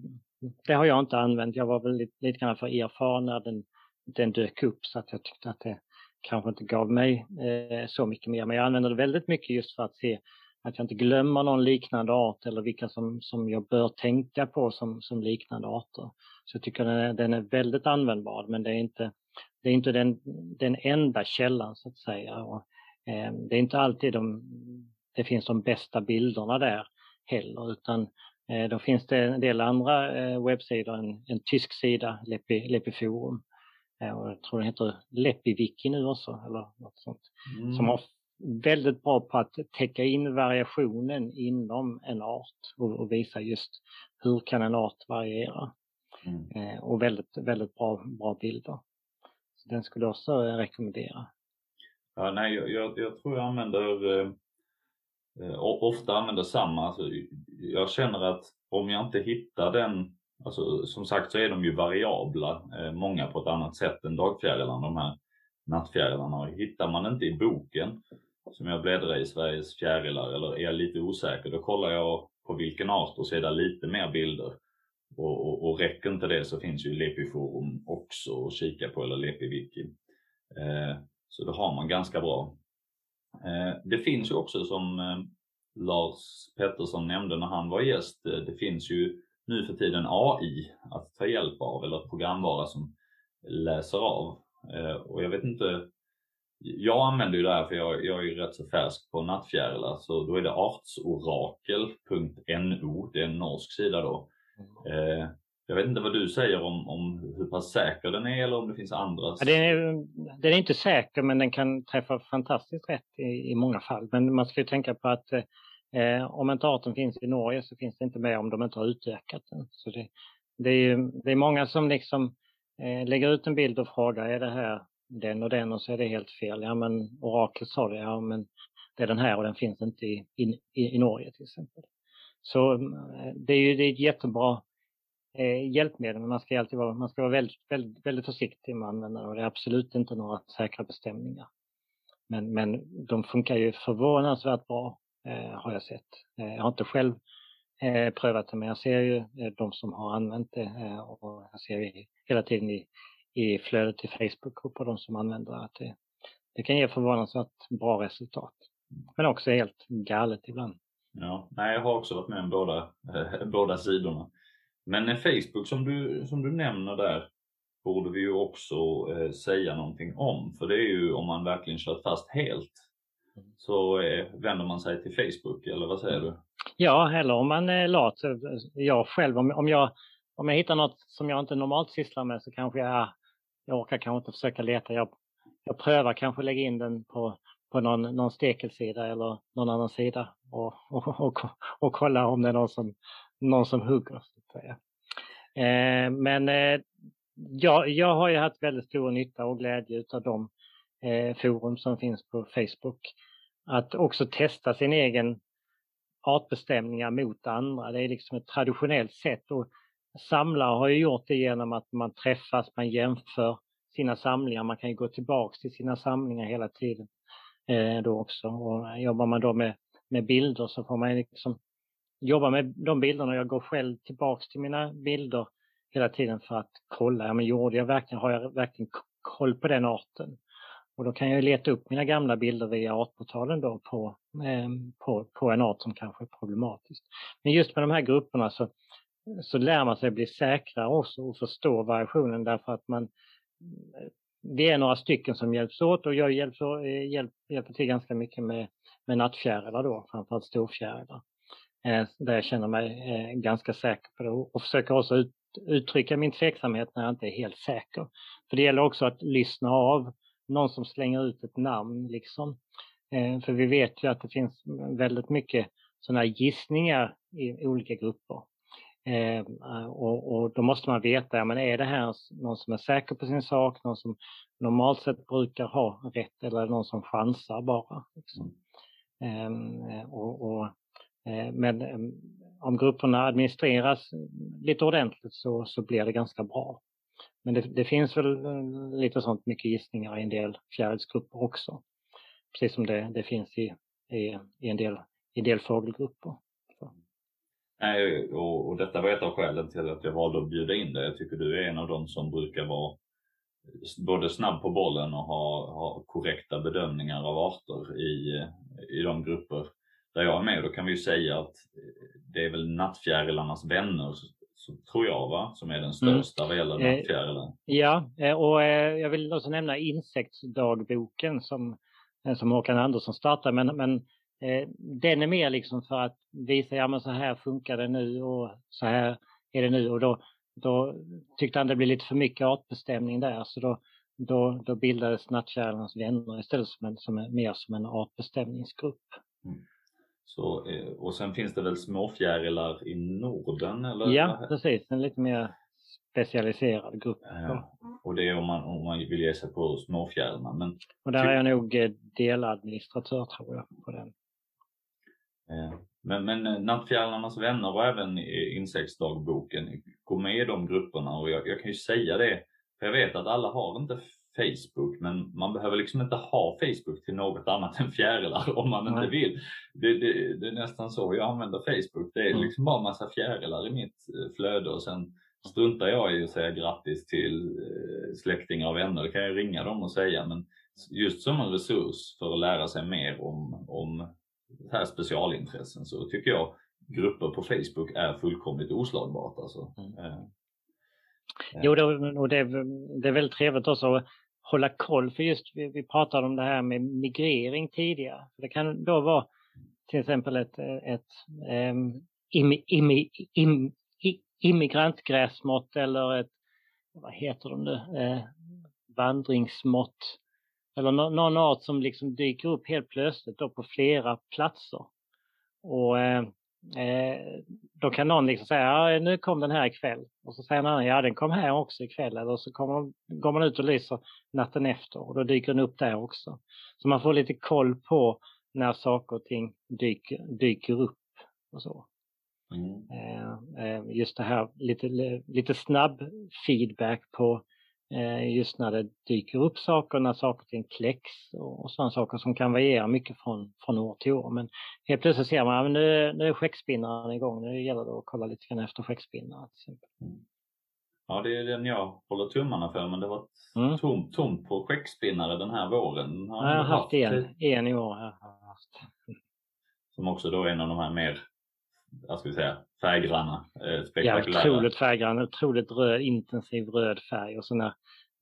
det har jag inte använt. Jag var väl lite, lite grann för erfaren när den, den dök upp så att jag tyckte att det kanske inte gav mig eh, så mycket mer. Men jag använder det väldigt mycket just för att se att jag inte glömmer någon liknande art eller vilka som, som jag bör tänka på som, som liknande arter. Så jag tycker den är, den är väldigt användbar men det är inte det är inte den, den enda källan så att säga. Och, eh, det är inte alltid de, det finns de bästa bilderna där heller utan eh, då finns det en del andra eh, webbsidor, en, en tysk sida, Lepi, Lepiforum. Eh, jag tror den heter Lepiviki nu också eller något sånt. Mm. Som har väldigt bra på att täcka in variationen inom en art och, och visa just hur kan en art variera. Mm. Eh, och väldigt, väldigt bra, bra bilder den skulle jag också rekommendera. Ja, nej, jag, jag, jag tror jag använder eh, eh ofta använder samma. Alltså, jag känner att om jag inte hittar den, alltså, som sagt så är de ju variabla, eh, många på ett annat sätt än dagfjärilarna, de här nattfjärilarna. Hittar man inte i boken som jag bläddrar i Sveriges fjärilar eller är jag lite osäker, då kollar jag på vilken art och ser där lite mer bilder. Och, och, och räcker inte det så finns ju Lepiforum också att kika på eller Lepiviki. Eh, så det har man ganska bra. Eh, det finns ju också som eh, Lars Pettersson nämnde när han var gäst, eh, det finns ju nu för tiden AI att ta hjälp av eller programvara som läser av. Eh, och jag vet inte, jag använder ju det här för jag, jag är ju rätt så färsk på nattfjärilar så då är det artsorakel.no, det är en norsk sida då. Eh, jag vet inte vad du säger om, om hur pass säker den är eller om det finns andra? Ja, den, är, den är inte säker men den kan träffa fantastiskt rätt i, i många fall. Men man ska ju tänka på att eh, om inte arten finns i Norge så finns det inte med om de inte har utökat den. Så det, det, är, det är många som liksom eh, lägger ut en bild och frågar är det här den och den och så är det helt fel. Ja men oraklet sa det, ja men det är den här och den finns inte i, i, i Norge till exempel. Så eh, det är ju det är ett jättebra eh, hjälpmedel, men man ska alltid vara, man ska vara väldigt, väldigt, väldigt försiktig med att använda det och det är absolut inte några säkra bestämningar. Men, men de funkar ju förvånansvärt bra, Eh, har jag sett. Eh, jag har inte själv eh, prövat det men jag ser ju eh, de som har använt det eh, och jag ser hela tiden i, i flödet till Facebook och på de som använder att det, det kan ge förvånansvärt bra resultat. Men också helt galet ibland. Ja, nej, jag har också varit med om båda, eh, båda sidorna. Men eh, Facebook som du, som du nämner där borde vi ju också eh, säga någonting om. För det är ju om man verkligen kört fast helt så eh, vänder man sig till Facebook, eller vad säger du? Ja, eller om man eh, är lat. Eh, jag själv, om, om, jag, om jag hittar något som jag inte normalt sysslar med så kanske jag, jag orkar kanske inte försöka leta. Jag, jag prövar kanske lägga in den på, på någon, någon stekelsida eller någon annan sida och, och, och, och kolla om det är någon som, någon som hugger. Så att säga. Eh, men eh, jag, jag har ju haft väldigt stor nytta och glädje av de Eh, forum som finns på Facebook. Att också testa sin egen artbestämningar mot andra. Det är liksom ett traditionellt sätt och samlare har ju gjort det genom att man träffas, man jämför sina samlingar. Man kan ju gå tillbaks till sina samlingar hela tiden eh, då också. Och jobbar man då med, med bilder så får man liksom jobba med de bilderna. Jag går själv tillbaks till mina bilder hela tiden för att kolla, ja men gjorde jag verkligen, har jag verkligen koll på den arten? Och då kan jag leta upp mina gamla bilder via artportalen då på, eh, på, på en art som kanske är problematisk. Men just med de här grupperna så, så lär man sig bli säkrare också och förstå variationen därför att man eh, vi är några stycken som hjälps åt och jag hjälper, eh, hjälp, hjälper till ganska mycket med, med nattfjärilar då, framförallt storfjärilar. Eh, där jag känner mig eh, ganska säker på det och försöker också ut, uttrycka min tveksamhet när jag inte är helt säker. För det gäller också att lyssna av någon som slänger ut ett namn liksom. Eh, för vi vet ju att det finns väldigt mycket sådana gissningar i olika grupper. Eh, och, och, då måste man veta, ja, men är det här någon som är säker på sin sak, någon som normalt sett brukar ha rätt eller någon som chansar bara. Liksom. Eh, och, och eh, men ehm, om grupperna administreras lite ordentligt så, så blir det ganska bra. Men det, det, finns väl eh, lite sånt mycket gissningar i en del fjärilsgrupper också. Precis som det, det finns i, i, i, en del, i en del fågelgrupper. Nej, och, och detta var ett av skälen till att jag valde att bjuda in dig. Jag tycker du är en av dem som brukar vara både snabb på bollen och ha, ha korrekta bedömningar av arter i, i de grupper där jag är med. Då kan vi ju säga att eh, det är väl nattfjärilarnas vänner så tror jag va, som är den mm. största mm. vad gäller eh, nattfjärilen. Ja, eh, och eh, jag vill också nämna insektsdagboken som, som Håkan Andersson startade. Men, men den är mer liksom för att visa, ja men så här funkar det nu och så här är det nu. Och då, då tyckte han det blev lite för mycket artbestämning där så då, då, då bildades Nattfjärilarnas vänner istället som, en, som en, mer som en artbestämningsgrupp. Mm. Så, eh, och sen finns det väl småfjärilar i Norden? Eller? Ja, precis. En lite mer specialiserad grupp. Ja, och det är om man, om man vill ge sig på småfjärilarna. Men och där är jag nog eh, deladministratör tror jag på den. Men, men eh, Nattfjärilarnas vänner och även insektsdagboken går med i de grupperna och jag, jag kan ju säga det, för jag vet att alla har inte Facebook men man behöver liksom inte ha Facebook till något annat än fjärilar om man inte vill. Det, det, det, är nästan så jag använder Facebook. Det är mm. liksom bara massa fjärilar i mitt eh, flöde och sen struntar jag i att säga grattis till eh, släktingar och vänner. Det kan jag ringa dem och säga men just som en resurs för att lära sig mer om, om här specialintressen så tycker jag grupper på Facebook är fullkomligt oslagbart. Alltså. Mm. Eh, jo, det, och det, det är väldigt trevligt också hålla koll, för just vi, vi pratade om det här med migrering tidigare. Det kan då vara till exempel ett, ett um, im, im, im, immigrantgräsmått eller ett, vad heter de nu, eh, vandringsmått. Eller no, någon art som liksom dyker upp helt plötsligt då på flera platser. Och eh, Eh, då kan någon liksom säga, ja, nu kom den här ikväll. Och så säger någon, ja den kom här också ikväll. Eller så kommer, går man ut och lyser natten efter och då dyker den upp där också. Så man får lite koll på när saker och ting dyker, dyker upp och så. Mm. Eh, eh just det här lite, lite snabb feedback på just när det dyker upp saker, när saker och ting kläcks och, sådana saker som kan variera mycket från, från år till år. Men helt plötsligt ser man att nu, nu är skäckspinnaren igång, nu gäller det att kolla lite grann efter skäckspinnare. Mm. Ja, det är den jag håller tummarna för, men det var mm. tomt, tomt på skäckspinnare den här våren. Har jag har haft en, en i år. Haft. Som också då är en av de här mer vad ska vi säga, färggranna, eh, spektakulära. Ja, otroligt färggrann, otroligt röd, intensiv röd färg och så när,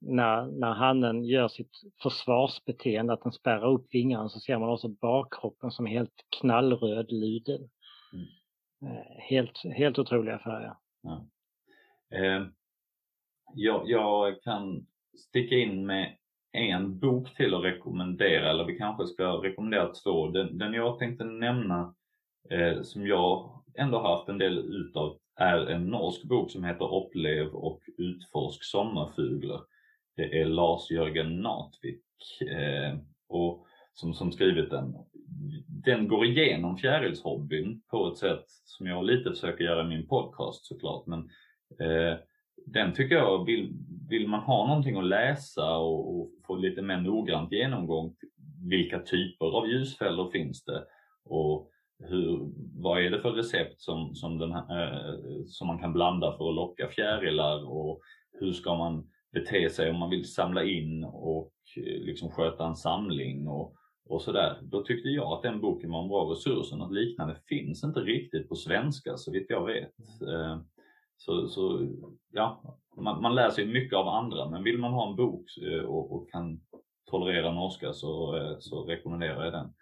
när, när hannen gör sitt försvarsbeteende, att den spärrar upp vingarna, så ser man också bakkroppen som helt knallröd luden. Mm. Eh, helt, helt otroliga färger. Ja. Eh, jag, jag kan sticka in med en bok till att rekommendera, eller vi kanske ska rekommendera två. Den, den jag tänkte nämna eh, som jag ändå haft en del utav är en norsk bok som heter Upplev och utforsk sommarfuglar. Det är Lars-Jörgen Natvik eh, och som, som skrivit den. Den går igenom fjärilshobbyn på ett sätt som jag lite försöker göra i min podcast såklart. Men eh, den tycker jag, vill, vill man ha någonting att läsa och, och få lite mer noggrant genomgång, vilka typer av ljusfällor finns det? Och hur, vad är det för recept som, som, den eh, som man kan blanda för att locka fjärilar och hur ska man bete sig om man vill samla in och eh, liksom sköta en samling och, och sådär. Då tyckte jag att den boken var en bra resurs och något liknande finns inte riktigt på svenska så vitt jag vet. Eh, så, så ja, man, man lär sig mycket av andra men vill man ha en bok eh, och, och kan tolerera norska så, eh, så rekommenderar jag den.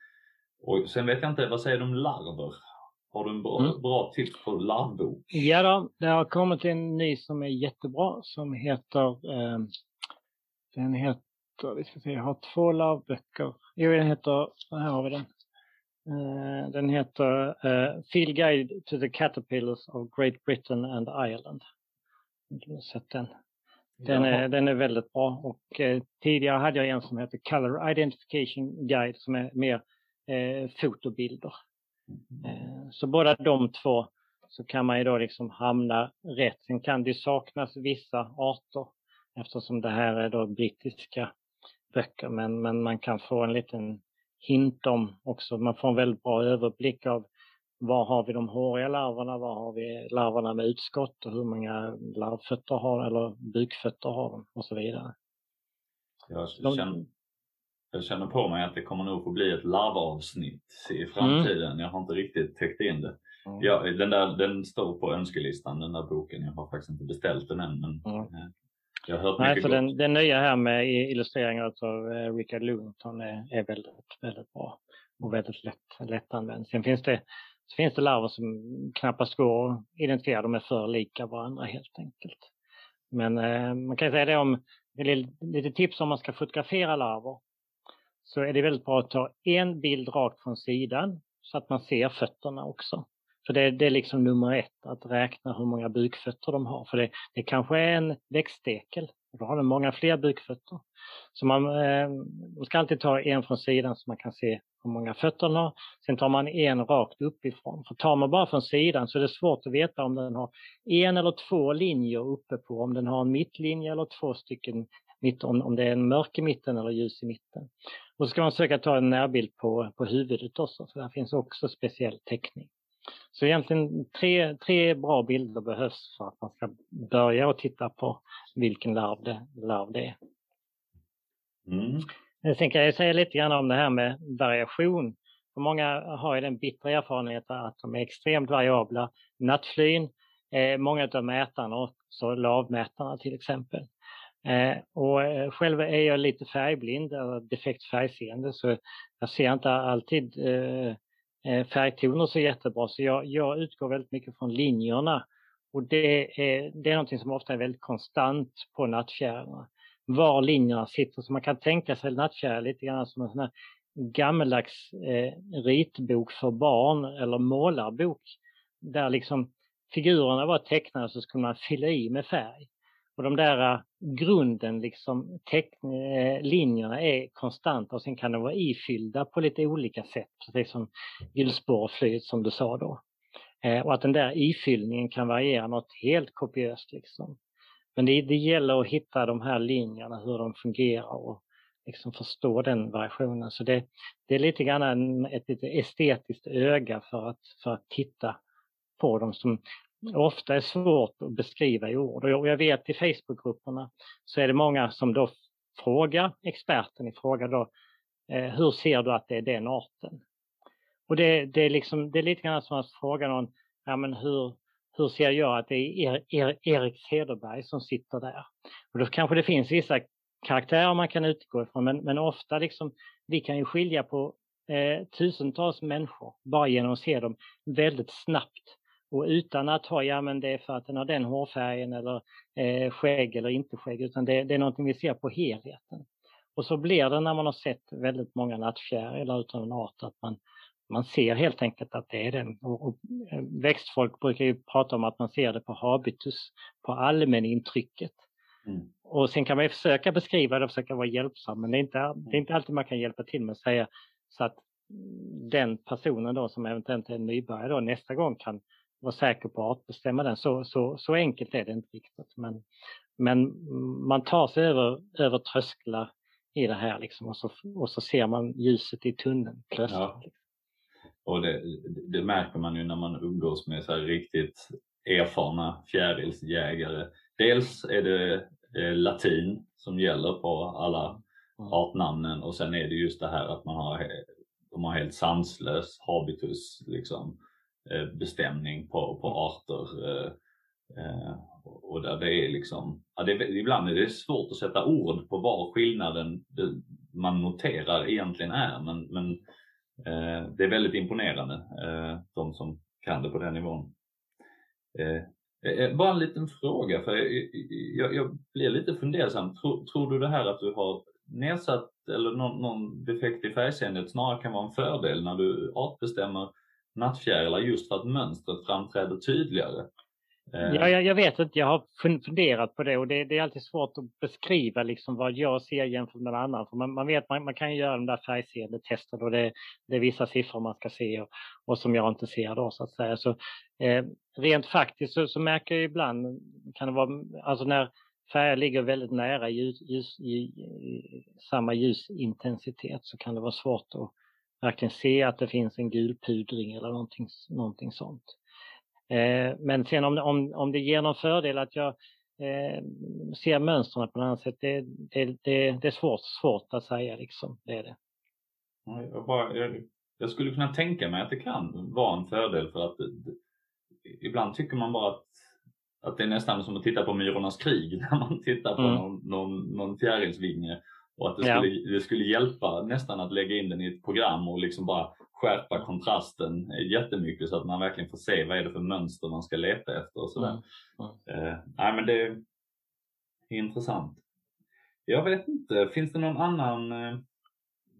Och sen vet jag inte, vad säger du om larver? Har du en bra, mm. bra tips på larvbok? Ja, då, det har kommit en ny som är jättebra som heter, eh, den heter, vi ska se, jag har två larvböcker. Jo, den heter, här har vi den. Eh, den heter eh, Field Guide to the Caterpillars of Great Britain and Ireland. Du har sett den. Den är, den är väldigt bra och eh, tidigare hade jag en som heter Color Identification Guide som är mer eh, fotobilder. Eh, så båda de två så kan man ju då liksom hamna rätt. Sen kan det saknas vissa arter eftersom det här är då brittiska böcker men, men man kan få en liten hint om också, man får en väldigt bra överblick av var har vi de håriga larverna, var har vi larverna med utskott och hur många larvfötter har eller bukfötter har de och så vidare. Jag känner, jag känner på mig att det kommer nog få bli ett larvavsnitt i framtiden. Mm. Jag har inte riktigt täckt in det. Mm. Ja, den, där, den står på önskelistan, den där boken. Jag har faktiskt inte beställt den än. Men mm. Jag har hört Nej, mycket för den, den, nya här med illustreringar av eh, Richard Lewington är, är väldigt, väldigt bra och väldigt lätt, lättanvänd. Sen finns det, så finns det larver som knappast går att identifiera. De är för lika varandra helt enkelt. Men eh, man kan säga det om lite tips om man ska fotografera larver så är det väldigt bra att ta en bild rakt från sidan så att man ser fötterna också. För det, det är liksom nummer ett, att räkna hur många bukfötter de har. För det, det kanske är en växtstekel och då har den många fler bukfötter. Så man, eh, man ska alltid ta en från sidan så man kan se hur många fötter den har. Sen tar man en rakt uppifrån. För tar man bara från sidan så är det svårt att veta om den har en eller två linjer uppe på, om den har en mittlinje eller två stycken mitt, om, om det är en mörk i mitten eller ljus i mitten. Och så ska man försöka ta en närbild på, på huvudet också, för där finns också speciell täckning. Så egentligen tre, tre bra bilder behövs för att man ska börja och titta på vilken larv det, larv det är. Mm. Sen kan jag säga lite grann om det här med variation. För många har ju den bittra erfarenheten att de är extremt variabla. Nattflyn, eh, många av mätarna, också lavmätarna till exempel, Eh, Eh, och eh, själv är jag lite färgblind, defekt färgseende, så jag ser inte alltid eh, eh, färgtoner så jättebra. Så jag, jag utgår väldigt mycket från linjerna. Och det är, det är någonting som ofta är väldigt konstant på nattfjärilarna. Var linjerna sitter. Så man kan tänka sig nattfjärilar lite grann som en sån här gammaldags eh, ritbok för barn eller målarbok. Där liksom figurerna var tecknade så skulle man fylla i med färg. Och de där äh, grunden, liksom eh, linjerna är konstanta och sen kan de vara ifyllda på lite olika sätt, precis som hjulspårflyget som du sa då. Eh, och att den där ifyllningen kan variera något helt kopiöst liksom. men det, det gäller att hitta de här linjerna, hur de fungerar och liksom förstå den variationen. Så det, det är lite grann ett lite estetiskt öga för att, för att titta på dem som Mm. ofta är svårt att beskriva i ord. Och jag vet i Facebookgrupperna så är det många som då frågar experten i fråga då, eh, hur ser du att det är den arten? Och det, det, är, liksom, det är lite grann som att fråga någon, ja men hur, hur ser jag att det är er, Erik Cederberg som sitter där? Och då kanske det finns vissa karaktärer man kan utgå ifrån, men, men ofta liksom, vi kan ju skilja på eh, tusentals människor bara genom att se dem väldigt snabbt och utan att ha, ja men det är för att den har den hårfärgen eller eh, skägg eller inte skägg, utan det, det är någonting vi ser på helheten. Och så blir det när man har sett väldigt många nattfjärilar utav en art att man, man ser helt enkelt att det är den. Och, och, eh, växtfolk brukar ju prata om att man ser det på habitus, på allmänintrycket. Mm. Och sen kan man ju försöka beskriva det och försöka vara hjälpsam, men det är, inte, det är inte alltid man kan hjälpa till med att säga så att den personen då som eventuellt är nybörjare då nästa gång kan vara säker på att bestämma den. Så, så, så enkelt är det inte riktigt. Men, men man tar sig över, över trösklar i det här liksom, och, så, och så ser man ljuset i tunneln plötsligt. Ja. Och det, det, märker man ju när man umgås med så riktigt erfarna fjärilsjägare. Dels är det eh, latin som gäller på alla mm. artnamnen och sen är det just det här att man har, de har helt sanslös habitus liksom bestämning på, på arter. Eh, eh, och där det är liksom, ja, det ibland är det svårt att sätta ord på vad skillnaden man noterar egentligen är men, men eh, det är väldigt imponerande, eh, de som kan det på den nivån. Eh, bara en liten fråga, för jag, jag blir lite fundersam. Tror, tror, du det här att du har nedsatt eller någon, någon defekt i färgseendet snarare kan vara en fördel när du artbestämmer nattfjärilar just för att mönstret framträder tydligare. Eh, ja, jag, jag, vet inte, jag har funderat på det och det, det, är alltid svårt att beskriva liksom vad jag ser jämfört med någon annan. För man, man vet, man, man, kan göra de där färgseendetesten och det, det, är vissa siffror man ska se och, och som jag inte ser då så att säga. Så, eh, rent faktiskt så, så, märker jag ibland, kan det vara, alltså när färger ligger väldigt nära ljus, ljus, i, i, samma ljusintensitet så kan det vara svårt att verkligen se att det finns en gul pudring eller någonting, någonting sånt. Eh, men sen om, om, om det ger någon fördel att jag eh, ser mönstren på något annat sätt, det, det, det, det är svårt, svårt att säga liksom. Det är det. Jag, bara, jag, jag, skulle kunna tänka mig att det kan vara en fördel för att det, ibland tycker man bara att, att det är nästan som att titta på Myrornas krig när man tittar på mm. någon, någon, någon fjärilsvinge och att det skulle, ja. det skulle hjälpa nästan att lägga in den i ett program och liksom bara skärpa kontrasten jättemycket så att man verkligen får se vad är det för mönster man ska leta efter och sådär. Mm. Mm. Eh, nej men det är intressant. Jag vet inte, finns det någon annan eh,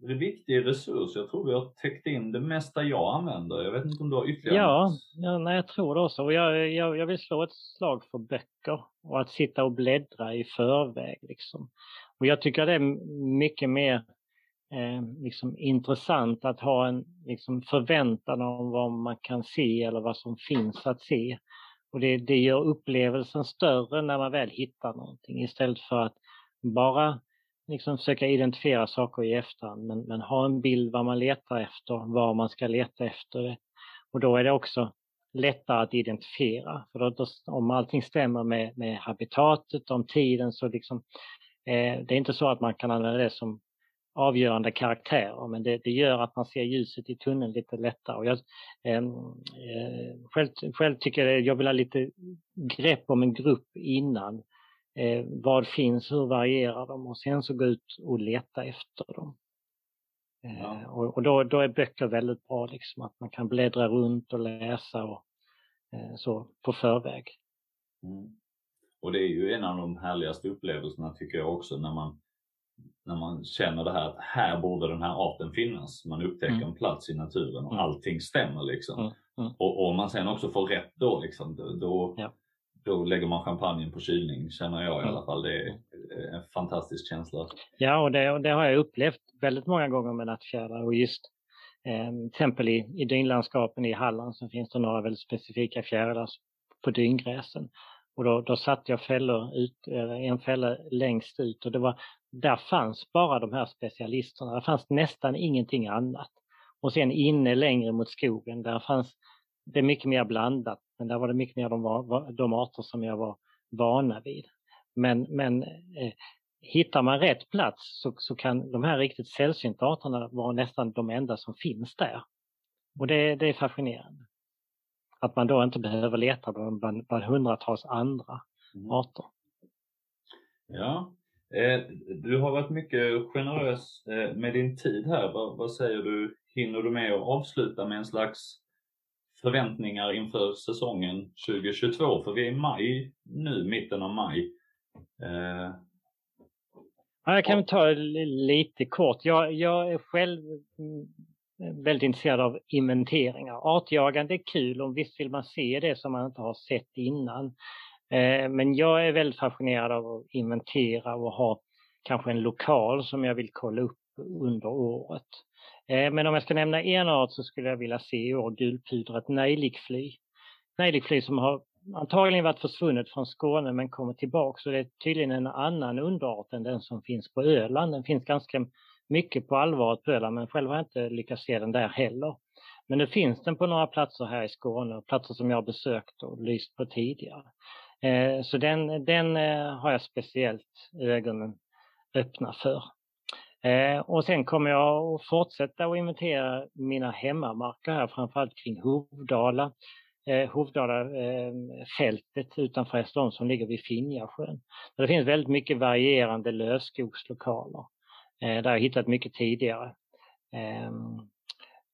viktig resurs? Jag tror vi har täckt in det mesta jag använder. Jag vet inte om du har ytterligare Ja, ja nej, jag tror det också. Jag, jag, jag vill slå ett slag för böcker och att sitta och bläddra i förväg. Liksom. Och jag tycker det är mycket mer eh, liksom intressant att ha en liksom, förväntan om vad man kan se eller vad som finns att se. Och det, det gör upplevelsen större när man väl hittar någonting istället för att bara liksom försöka identifiera saker i efterhand men, men ha en bild vad man letar efter, var man ska leta efter det. Och då är det också lättare att identifiera. För då, då, om allting stämmer med, med habitatet, om tiden så liksom det är inte så att man kan använda det som avgörande karaktärer men det, det gör att man ser ljuset i tunneln lite lättare. Och jag, ehm, eh, själv, själv, tycker jag jag vill ha lite grepp om en grupp innan. Eh, vad finns, hur varierar de och sen så gå ut och leta efter dem. Eh, ja. Och, och då, då, är böcker väldigt bra, liksom, att man kan bläddra runt och läsa och eh, så på förväg. Mm. Och det är ju en av de härligaste upplevelserna tycker jag också när man, när man känner det här att här borde den här arten finnas. Man upptäcker mm. en plats i naturen och mm. allting stämmer liksom. Mm. mm. Och, om man sen också får rätt då, liksom, då, ja. då lägger man champagnen på kylning känner jag i mm. alla fall. Det är en fantastisk känsla. Ja, och det, och det har jag upplevt väldigt många gånger med nattfjärilar och just eh, till exempel i, i dynlandskapen i Halland så finns det några väldigt specifika fjärilar på dyngräsen. Och då, då satte jag fällor ut, eh, en fälla längst ut och det var, där fanns bara de här specialisterna. Det fanns nästan ingenting annat. Och sen inne längre mot skogen, där fanns det mycket mer blandat. Men där var det mycket mer de, de arter som jag var vana vid. Men, men eh, hittar man rätt plats så, så kan de här riktigt sällsynta arterna vara nästan de enda som finns där. Och det, det är fascinerande. Att man då inte behöver leta bland, bland, hundratals andra mm. arter. Ja, eh, du har varit mycket generös eh, med din tid här. Vad, vad, säger du, hinner du med att avsluta med en slags förväntningar inför säsongen 2022? För vi är i maj nu, mitten av maj. Eh, Ja, jag kan ta lite kort. Jag, jag är själv mm, Eh, väldigt intresserad av inventeringar. Artjagande är kul och visst vill man se det som man inte har sett innan. Eh, men jag är väldigt fascinerad av att inventera och ha kanske en lokal som jag vill kolla upp under året. Eh, men om jag ska nämna en art så skulle jag vilja se i år gulpudrat nejlikfly. Nejlikfly som har antagligen varit försvunnet från Skåne men kommer tillbaka. Så det är tydligen en annan underart än den som finns på Öland. Den finns ganska mycket på allvaret på Öland men själv har jag inte lyckats se den där heller. Men nu finns den på några platser här i Skåne, platser som jag har besökt och lyst på tidigare. Eh, så den, den eh, har jag speciellt ögonen öppna för. Eh, och sen kommer jag att fortsätta att inventera mina hemmamarker här, framförallt kring Hovdala eh, Hovdala-fältet eh, utanför Hässleholm som ligger vid Finjasjön. Det finns väldigt mycket varierande lövskogslokaler där jag hittat mycket tidigare. Ehm,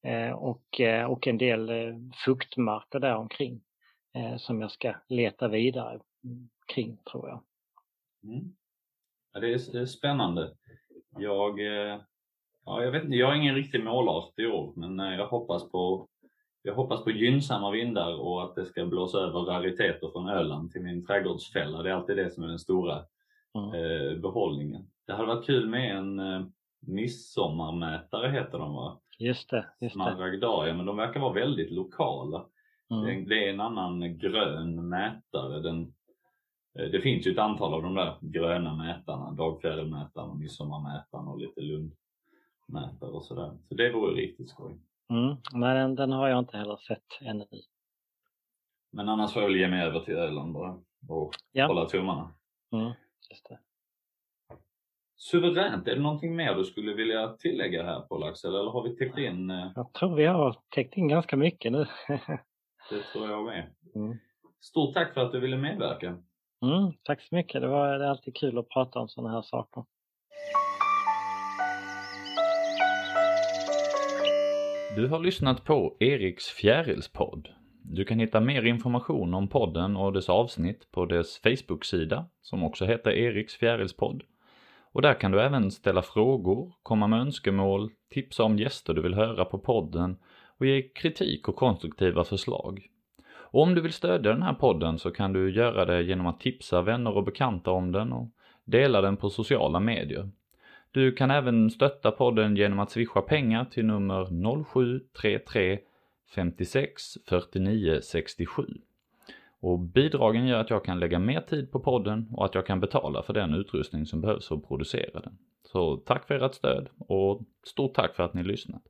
eh, och, eh, och en del eh, fuktmarker där omkring som jag ska leta vidare kring tror jag. Mm. Ja, det är spännande. Jag, ja, jag vet inte, jag har ingen riktig målart i år men jag hoppas på jag hoppas på gynnsamma vindar och att det ska blåsa över rariteter från Öland till min trädgårdsfälla. Det är alltid det som är den stora mm. eh, behållningen. Det hade varit kul med en eh, midsommarmätare heter de va? Just det. Just Smaragdaria, men de verkar vara väldigt lokala. Mm. Det, det, är en annan grön mätare. Den, eh, det finns ju ett antal av de där gröna mätarna, dagfjärilmätaren, midsommarmätaren och lite lundmätare och sådär. Så det vore riktigt skoj. Mm, men den, den har jag inte heller sett ännu. Men annars får jag väl ge mig över till Öland bara och ja. hålla tummarna. Mm, just det. Suveränt, är det någonting mer du skulle vilja tillägga här på Laxel eller har vi täckt in? Eh? Jag tror vi har täckt in ganska mycket nu. det tror jag med. Mm. Stort tack för att du ville medverka. Mm, tack så mycket, det var det är alltid kul att prata om sådana här saker. Du har lyssnat på Eriks fjärilspodd. Du kan hitta mer information om podden och dess avsnitt på dess Facebook-sida som också heter Eriks fjärilspodd. Och där kan du även ställa frågor, komma med önskemål, tipsa om gäster du vill höra på podden och ge kritik och konstruktiva förslag. Och om du vill stödja den här podden så kan du göra det genom att tipsa vänner och bekanta om den och dela den på sociala medier. Du kan även stötta podden genom att swisha pengar till nummer 0733 56 49 67. Och bidragen gör att jag kan lägga mer tid på podden och att jag kan betala för den utrustning som behövs för att producera den. Så tack för ert stöd och stort tack för att ni lyssnat.